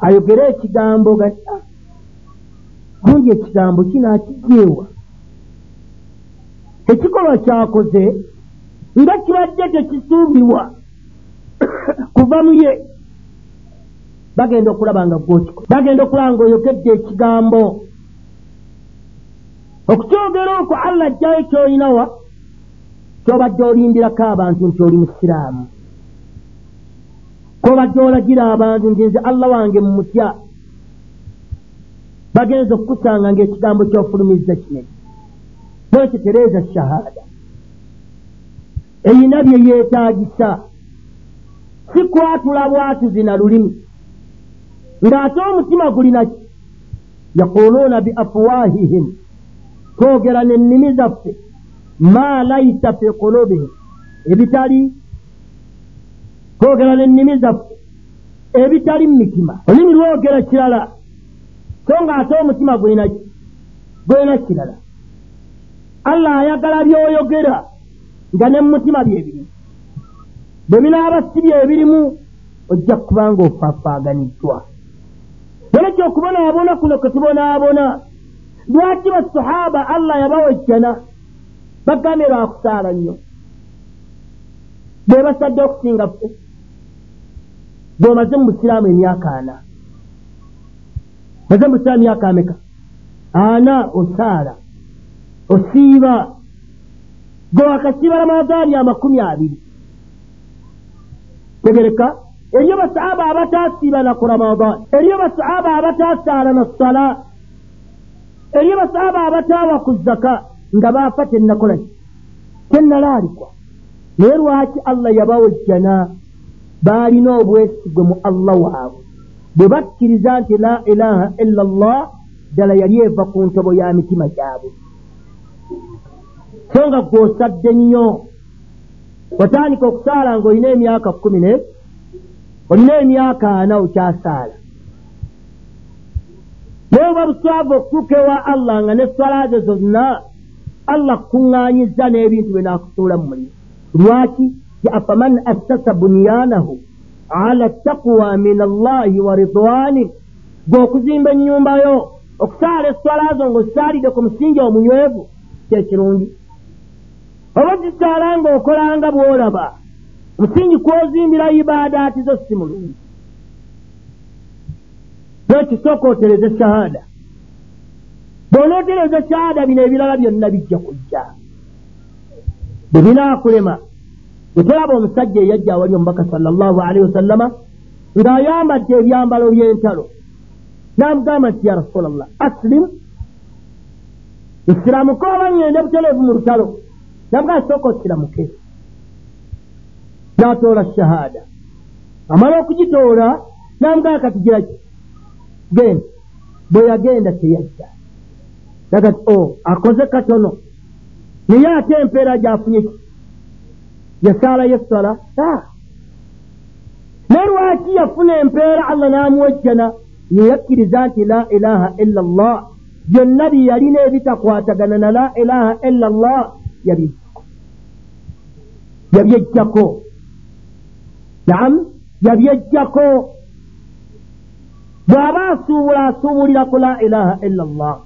ayogere ekigambo ga ah, gundi ekigambo kinaakijeewa ekikolwa kyakoze nga kibadde tekisuubirwa. [COUGHS] Kuva mu ye. Bagenda okulaba nga gwokiko bagenda okulaba nga oyogedde ekigambo. Okukyogera okwo allah ajjayo kyolinawa kyobadde olindirako abantu nti oli musiraamu kobadde olagira abantu nti nze allah wange mumutya bagenza okukusanga ngaekigambo kyofulumiza kinene bwekitereeza shahada. Eyina bye yeetaagisa. Si kwatula bwatuzi na lulimi. Ng'ate omutima gulinaki yaquluuna bi afwahihim twogera n'ennimi zaffe. Ma laisa fi kulubihim ebitali twogera n'ennimi zaffe ebitali mu mitima olulimi lwogera kirala. So ng'ate omutima gulina kirala. Allah ayagala byoyogera nga ne mumutima byebirimu bwe binaaba si byebirimu ojja kubanga ofaafaaganiddwa era kyokubonaabona kuno kwe tubonaabona lwaki basahaba allah yabawejjana bagambye lwakusaala nnyo? Be basadde okusinga ffe bw'omaze mu busiraamu emyaka ana. Maze mu busiraamu myaka ameka ana osaala osiiba gwe wakasiiba ramadaani amakumi abiri. Tegereka eriyo basahaba abatasiiba naku ramadaani eriyo basahaba abatasaala na sala. Eriyo basahaba abataawa ku zaka nga baafa tennakolaki tennalaalikwa naye lwaki allah yabawejjana baalina obwesigwe mu allah waabwe. Bwe bakkiriza nti la ilaha illa llah ddala yali eva ku ntobo ya mitima gyabwe. So nga gwosadde nnyo watandika okusaala ng'olina emyaka kumi ne olina emyaka ana okyasaala. Naye oba buswavu okutuuka ewa allah nga neswala ze zonna allah kukuŋŋaanyiza n'ebintu bye naakusuula mu mulimu lwaki afaman assasa bunyanahu ala taqwa min allahi wa ridwanin gwe okuzimba ennyumbayo okusaala eswala zo ng'ozisaalidde ku musingi omunywevu kyekirungi oba zisaala ng'okolanga bw'olaba musingi kwozimbira ibaadaati zo si mulungi ekisooka otereze shahada bw'onootereza shahada bino ebirala byonna bijja kujja bwe binaakulema etolaba omusajja eyajja awali omubaka sallallahu alaihi wasallama ng'ayambadde ebyambalo by'entalo n'amugamba nti ya rasulallah asilimu nsiramuke oba ŋŋende butereevu mu lutalo. Namugamba sooka osiramuke n'atoola shahada amala okugitoola n'amugamba kati giraki genda. Bwe yagenda teyajja. Aga ti o oh, akoze katono. Naye ate empeera gyafunye ki yasaalayo eswala ne lwaki yafuna empeera allah n'amuwejjana yeyakkiriza nti la ilaha illa llah byonna bye yalina ebitakwatagana na la ilaha illa llah yabyejjako yabyejjako naam yabyejjako bw'aba asuubula asuubulira ku la ilaha illa llah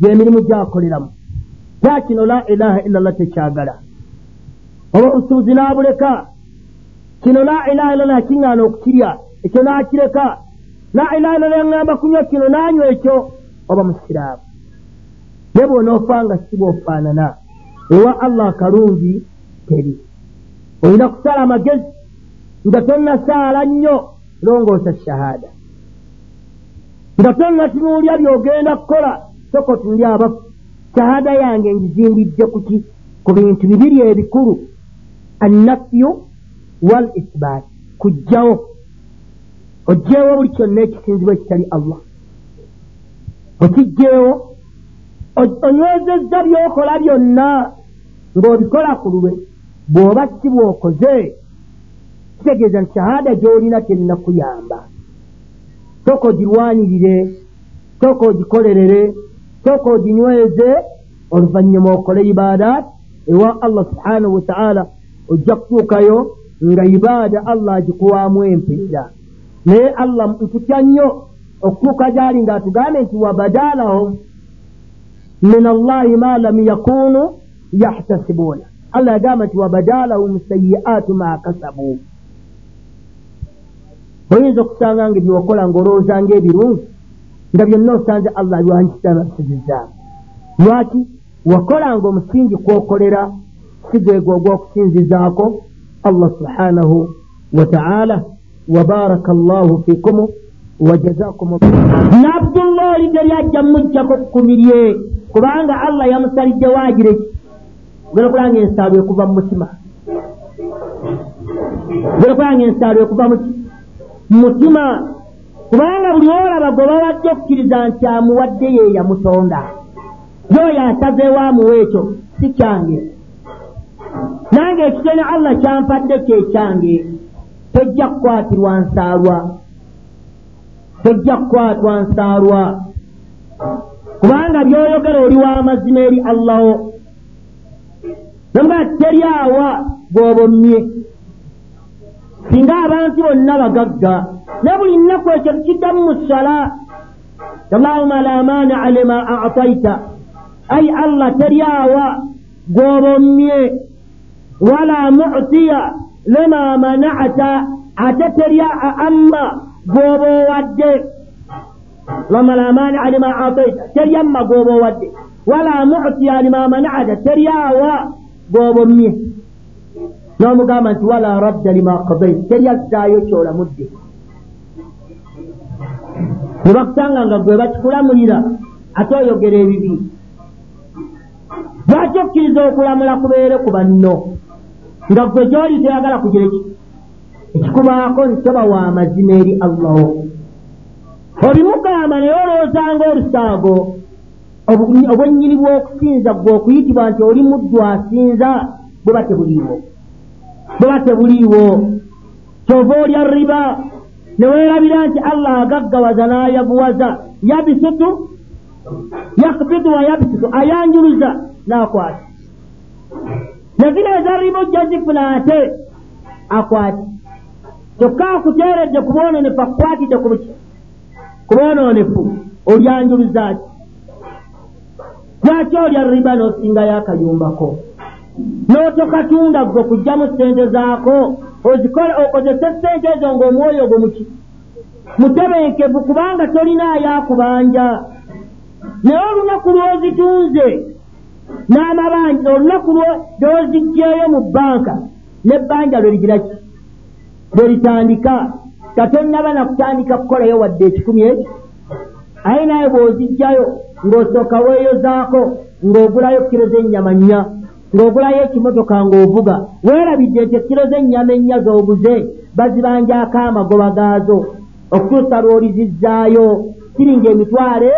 gyemirimu gyakoleramu ya kino la ilaha illa llah tekyagala oba obusuubuzi n'abuleka kino la ilaha illa llah kiŋŋaana okukirya. Ekyo n'akireka la ilaha illa llah yaŋŋamba kunywa kino n'anywa ekyo oba musiraamu. Ne bw'onoofa nga si bw'ofaanana ewa allah akalungi teri. Olina kusala amagezi nga tonnasaala nnyo longoosa shahaada. Nga tonnatunuulya by'ogenda kukola soko tunuli abafu. Shahaada yange ngizimbidde kuki ku bintu bibiri ebikulu annafyu wal isbaat kujjawo ogjeewo buli kyonna ekisinzibwa ekitali allah okijjeewo onywezezza by'okola byonna ng'obikola ku lulwe bw'oba si bw'okoze kitegeeza nti shahaada gy'olina tennakuyamba soka ogirwanirire soka ogikolerere soka oginyweze oluvannyuma okole ibaadaat ewa allah subhanahu wataala ojja kutuukayo nga ibaada allah agikuwaamu empeera naye allah ntutya nnyo okutuuka gyali ng'atugambe nti wabadalahum min allahi ma lam yakunu yahtasibuuna allah yagamba nti wabadalahum sayi'aatu ma kasabu. Oyinza okusanga nga ebyokola ngaolowooza ngaebirungi nga byonna osanze allah lwankisabasizizaamu lwaki? Wakolanga omusingi kwokolera sigwego ogw'okusinzizaako allah subhanahu wataala wabaraka llahu fikumu wajazakum nabdullah oli teryajja mujjako kukumirye. Kubanga allah yamusalidde wagireki ogenda kulanga ensaalwa ekuva mu mutima. Ogenda kulanga ensaalwa ekuva muki mutima. Kubanga buli olaba gwe babadde okukkiriza nti amuwadde ye yamutonda yoyo asazeewo amuwa ekyo si kyange nange ekitene allah kyampadde kyekyange tojja kukwatirwa nsaalwa. Tojja kukwatwa nsaalwa. Kubanga byoyogera oli w'amazima eri allaho namba teri awa gw'obomye singa abantu bonna bagagga ne buli nnaku ekyo tukiddamu mu sala. Allahuma la maania lima ataita. Ai allah teri awa gw'obomye wala mutiya lima manata ate teri amma gw'oba owadde allahuma la maania lima ataita teri amma gw'oba owadde wala mutiya lima manata teri awa gw'obomye n'omugamba nti wala radda lima kadait teryazzaayo kyolamudde ne bakusanga nga gwe bakikulamulira ate oyogera ebibi lwaki okkiriza okulamula kubeere ku banno nga gwe gyoli toyagala kugira ki ekikubaako nti toba wa mazima eri allahu obimugamba naye olowoozanga olusaago obwennyini bw'okusinza gwe okuyitibwa nti oli muddu asinza bwe ba tebuliiwo bweba tebuliiwo kyova olya riba neweerabira nti allah agaggawaza n'ayavuwaza yabisutu yakbidu wa yabisutu ayanjuluza n'akwati nezina eza riba ojja zifuna ate akwati. Kyokka akuteeredde ku bwononefu akukwatidde ku buki ku bwononefu olyanjuluza ki lwaki olya riba n'osingayo akayumbako n'otokatunda gwe okugjamu sente zaako ozikole okozese sente ezo ng'omwoyo gwo muki mutebenkevu kubanga tolinaayo akubanja naye olunaku lw'ozitunze n'amabanja olunaku lw'ozigjeeyo mu bbanka n'ebbanja lwe ligira ki lwe litandika. Katonnaba nakutandika kukolayo wadde ekikumi ekyo aye naye bw'ozijjayo ng'osooka weeyozaako ng'ogulayo kiro z'ennyama nnya ng'ogulayo ekimotoka ng'ovuga weerabidde nti ekiro z'ennyama ennya z'oguze bazibanjako amagoba gaazo okutuusa lw'olizizzaayo. Siringa emitwalo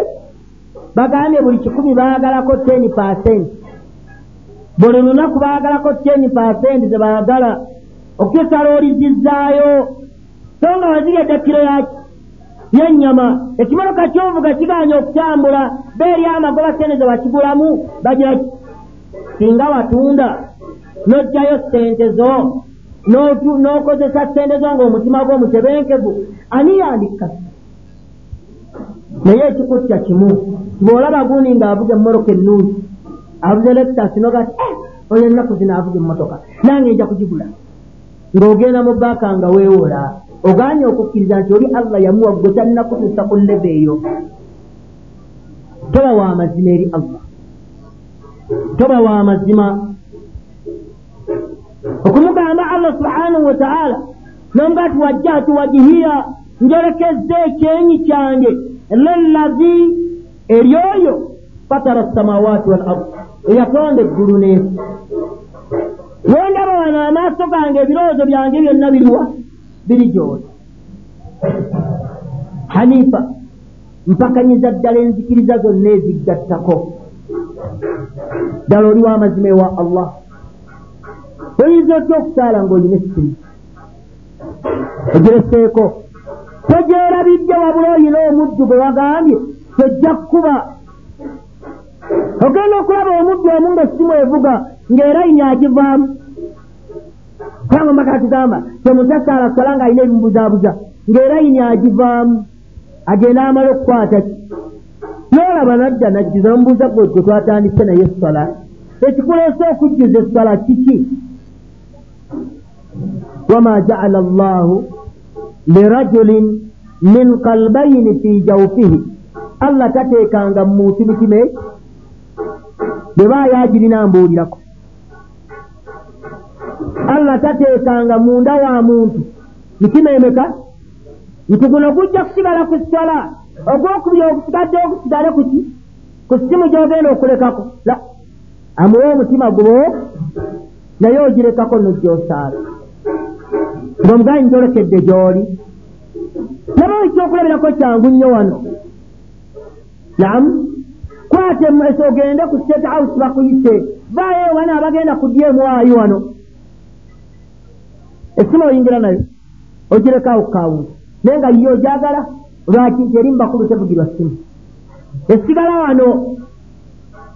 bagambye buli kikumi baagalako teni pasenti buli lunaku baagalako teni pasenti ze baagala okutuusa lw'olizizzaayo so nga waziryedde kiro yennyama ekimotoka kyovuga kiganya okutambula beeri amagoba sente ze wakigulamu bagiraki singa watunda n'ojjayo sente zo n'okozesa sente zo ng'omutima gw'omutebenkevu ani yandikka naye ekikutya kimu bw'olaba gundi ng'avuga emmoroka ennungi avuze lekitasi nogati eh, oyo ennaku zino avuga emmotoka nange nja kugigula ng'ogenda mu baaka nga weewola oganye okukkiriza nti oli allah yamuwa gwe tannakutuusa ku leve eyo. Toba wa mazima eri allah. Toba wa mazima. Okumugamba allah subhanahu wataala nomugati wajja tuwajihiya njolekezza ekyenyi kyange lellazi eryoyo fatara samawaati wal ard. Eyatonda eggulu n'ensi wendaba wano amaaso gange ebirowoozo byange byonna biriwa biri gyoli. Hanifa mpakanyiza ddala enzikiriza zonna eziggattako ddala oli w'amazima ewa allah. Oyinza otya okusaala ng'olina essiri ogireseeko togyerabidde wabula oyina omuddu gwe wagambye tojja kkuba ogenda okulaba omuddu omu ngaessimu evuga ng'erayini agivaamu. Kubanga maka tugamba temusasaala kukola ng'alina ebimubuzaabuza ng'erayini agivaamu agenda amala okukwata ki? Noolaba nadda najjuza omubuuza gwe gwe twatandise naye essola ekikuleesa okujjuza essola kiki? Wama jaala allahu lirajulin min kalbaini fi jawfihi allah tateekanga mu muntu mitima bwe baayagirina mbuulirako allah tateekanga munda wa muntu mitima emeka nti guno gujja kusigala ku sola ogwokubiri ogusigadde ogusigale kuki ku simu gyogenda okulekako amuwa omutima gubo naye ogirekako nojjosaala ngaomuganyi njolekedde gy'oli. Naba ekyokulabirako kyangu nnyo wano. Naamu kwate ogende ku state house bakuyise. Vaayo wano abagenda kudyemwayi wano. Esimu oyingira nayo ogirekawo kukawunti naye nga yiye ojagala lwaki nti eri mubakulu tevugirwa simu esigala wano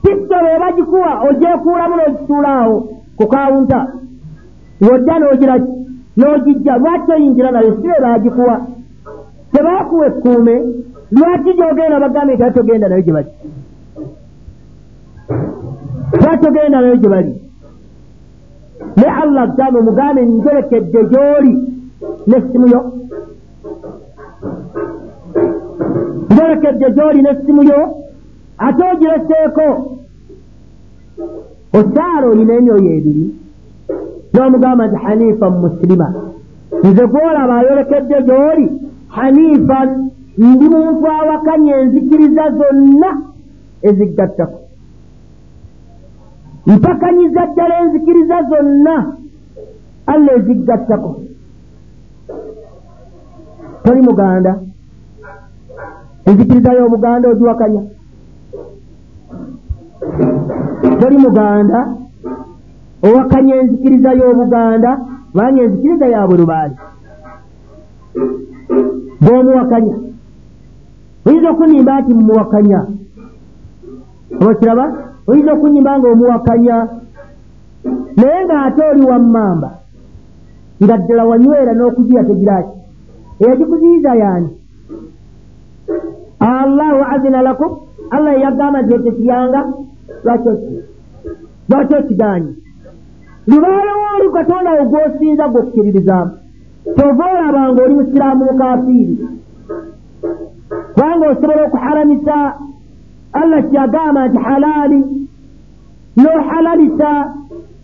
pistola ebagikuwa ogyekuulamu n'ogisuulaawo ku kawunta ng'ojja n'ogiraki n'ogijja lwaki oyingira nayo? Sibe bagikuwa tebakuwa ekkuume lwaki gyogenda bagambye nti atogenda nayo gye bali? Lwatogenda nayo gye bali? Ne allah gamba omugambe njolekedde gy'oli. N'essimu yo. Njolekedde gy'oli n'essimu yo. Ate ogireseeko osaala olina emyoyo ebiri n'omugamba nti hanifa musilima nze gwolaba ayolekedde gy'oli hanifa ndi muntu awakanya enzikiriza zonna eziggattako. Mpakanyiza ddala enzikiriza zonna alla eziggattako. Toli muganda? Enzikiriza y'obuganda ogiwakanya? Toli muganda owakanya enzikiriza y'obuganda banya enzikiriza yabwe lubaali bw'omuwakanya oyinza okunyimba nti mumuwakanya obakiraba oyinza okunyimba nga omuwakanya? Naye ng'ate oli wammamba nga ddala wanywera n'okugira tegiraki eyagikuziyiza yaani? Allahu azina lakum allah eyagamba nti etekiyanga lwaki okiganyi lubaalewo oli katonda wo gw'osinza gw'okkiririzaamu kyova olabanga oli musiraamu mukafiiri kubanga osobola okuharamisa allah kyeyagamba nti halaali n'ohalalisa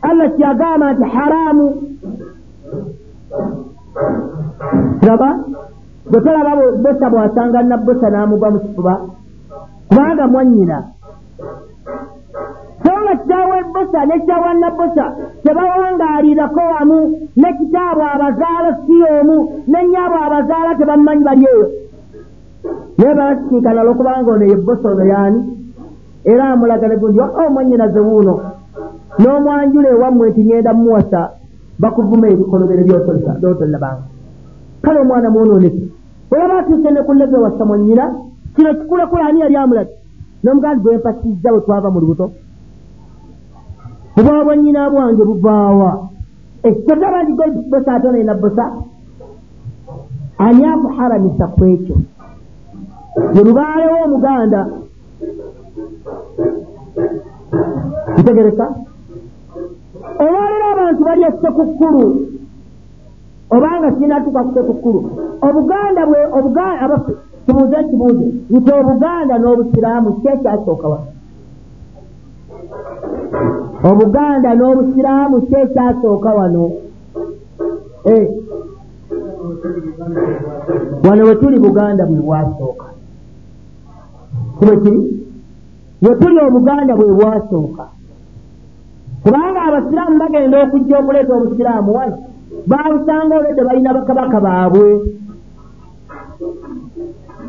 allah kyeyagamba nti haraamu. Kiraba bwe tolaba bosa bwasanga nabbosa n'amugwa mu kifuba kubanga mwannyina so nga kitaawa bosa ne kitaawa nabbosa tebawangaalirako wamu ne kitaabwe abazaala si omu ne nyaabwe abazaala tebammanyi bali eyo. Naye balasikinkana olwokubanga ono yebbosa ono yaani era amulagane gundi omwannyinaze wuuno n'omwanjula ewammwe nti ngenda mumuwasa bakuvuma ebikolobero byotolabanga kale omwana mwonooneke olaba atuuse ne kulleve wassamwa nnyina kino kikulekula ani yali amulati n'omugandi gwempatizza bwe twava mu lubuto obwa bwannyina bwange buvaawa kyogaba nti bosa atone na bosa ani akuharamisa ku ekyo? Bwe lubaalewo omuganda ntegereka olwalero abantu balya sekukkulu obanga kinatuka ku sekukkulu obuganda bwe kibuuze kibuuze. Nti obuganda n'obusiraamu ki ekyasooka wa obuganda n'obusiraamu ki ekyasooka wano. Eh. wano we tuli buganda bwe bwasooka. Kibwe kiri? We tuli obuganda bwe bwasooka. Kubanga abasiraamu bagenda okujja okuleeta obusiraamu wano babusanga olwedde balina bakabaka baabwe.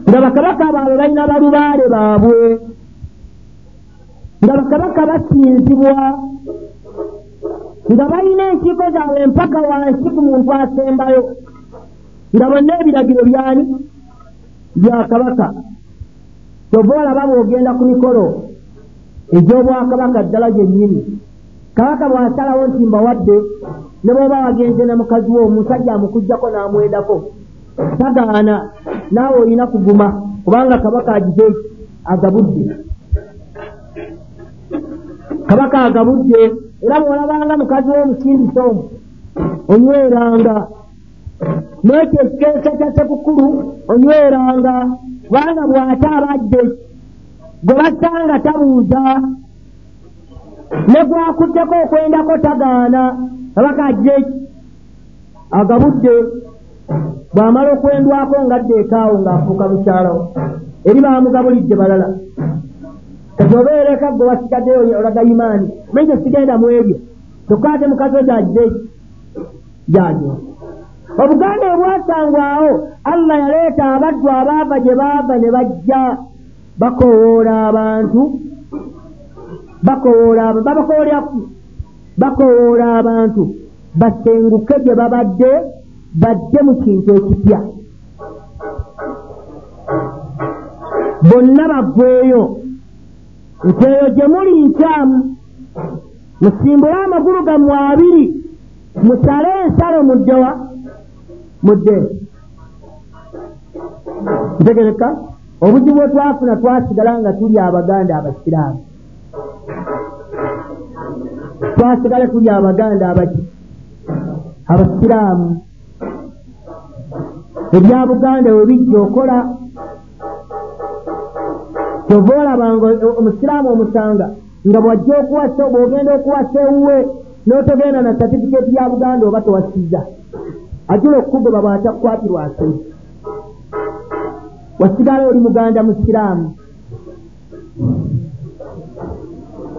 Nga bakabaka baabwe balina balubaale baabwe. Nga bakabaka basinzibwa nga balina enkiiko zaabwe empaka wansi ku muntu asembayo nga bonna ebiragiro byani? Bya kabaka. Kyova olaba bwogenda ku mikolo. Egy'obwakabaka ddala gyennyini kabaka bw'asalawo nti mbawadde ne bw'oba wagenze ne mukazi wo omusajja amukugjako n'amwendako tagaana naawe olina kuguma kubanga kabaka agiteeki agabudde. Kabaka agabudde era bw'olabanga mukazi w'omusindisa omu onyweranga. N'ekyo ekikeesa kya sekukulu onyweranga. Kubanga bw'ate abadde gwe basanga tabuuza ne gwakuddeko okwendako tagaana kabaka agireeki agabudde bw'amala okwendwako ngadde ekaawo ng'afuuka mukyalawo eri baamugabulidde balala kati obeereka gwe wasigaddeyo olaga imaani. Menje sigenda mu ebyo. Kyokka ate mukazi o gyagireeki gyagyo obuganda obwasangwawo allah yaleeta abaddu abaava gye baava ne bajja bakowoola abantu bakowoola babakoolyaku bakowoola abantu. Basenguke gye babadde badde mu kintu ekipya. Bonna baggweyo nti eyo gye muli nkyamu. Musimbule amagulu gammwe abiri. Musale ensalo muddewa mudde ntegereka. Obuzibu bwe twafuna twasigala nga tuli abaganda abasiraamu. Twasigala tuli abaganda abaki abasiraamu. Ebya buganda we bijja okola kyova olabanga omusiraamu omusanga nga bwajja okuwasa bwogenda okuwasa ewuwe n'otogenda na satifikeeti ya buganda oba towasiza ajula okukugoba bw'atakukwatirwa asoi wasigala oli muganda musiraamu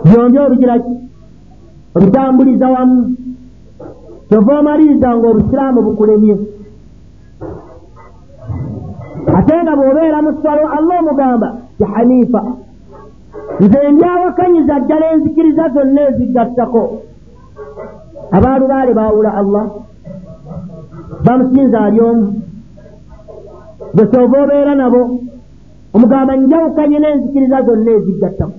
byombi obigiraki obitambuliza wamu. Kyova omaliriza nga obusiraamu bukulemye. Ate nga bw'obeera mu ssalo allah omugamba ti hanifa. Nze ndyawakanyiza ddala enzikiriza zonna ezigattako. Abaalubaale baawula allah. Bamusinza ali omu. Bwe kyova obeera nabo omugamba njawukanye n'enzikiriza zonna ezigattako.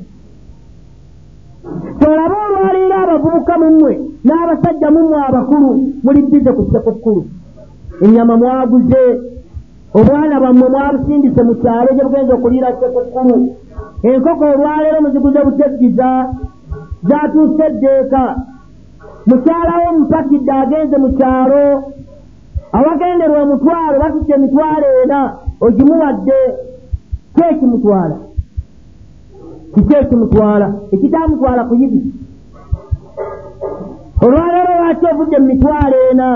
Kyolabe olwaleero abavubuka mummwe n'abasajja mummwe abakulu muli bize ku sekukkulu ennyama mwaguze obwana bwammwe mwabusindise mu kyalo gye bugenza okuliira sekukkulu enkoko olwaleero muziguze butegiza zatuuse eddeeka. Mukyalawo mupakidde agenze mu kyalo awagenderwa emutwalo batutte emitwalo ena ogimuwadde. Ki ekimutwala? Kiki ekimutwala? Ekitamutwala ku yibi. Olwaleero lwaki ovudde mu mitwalo ena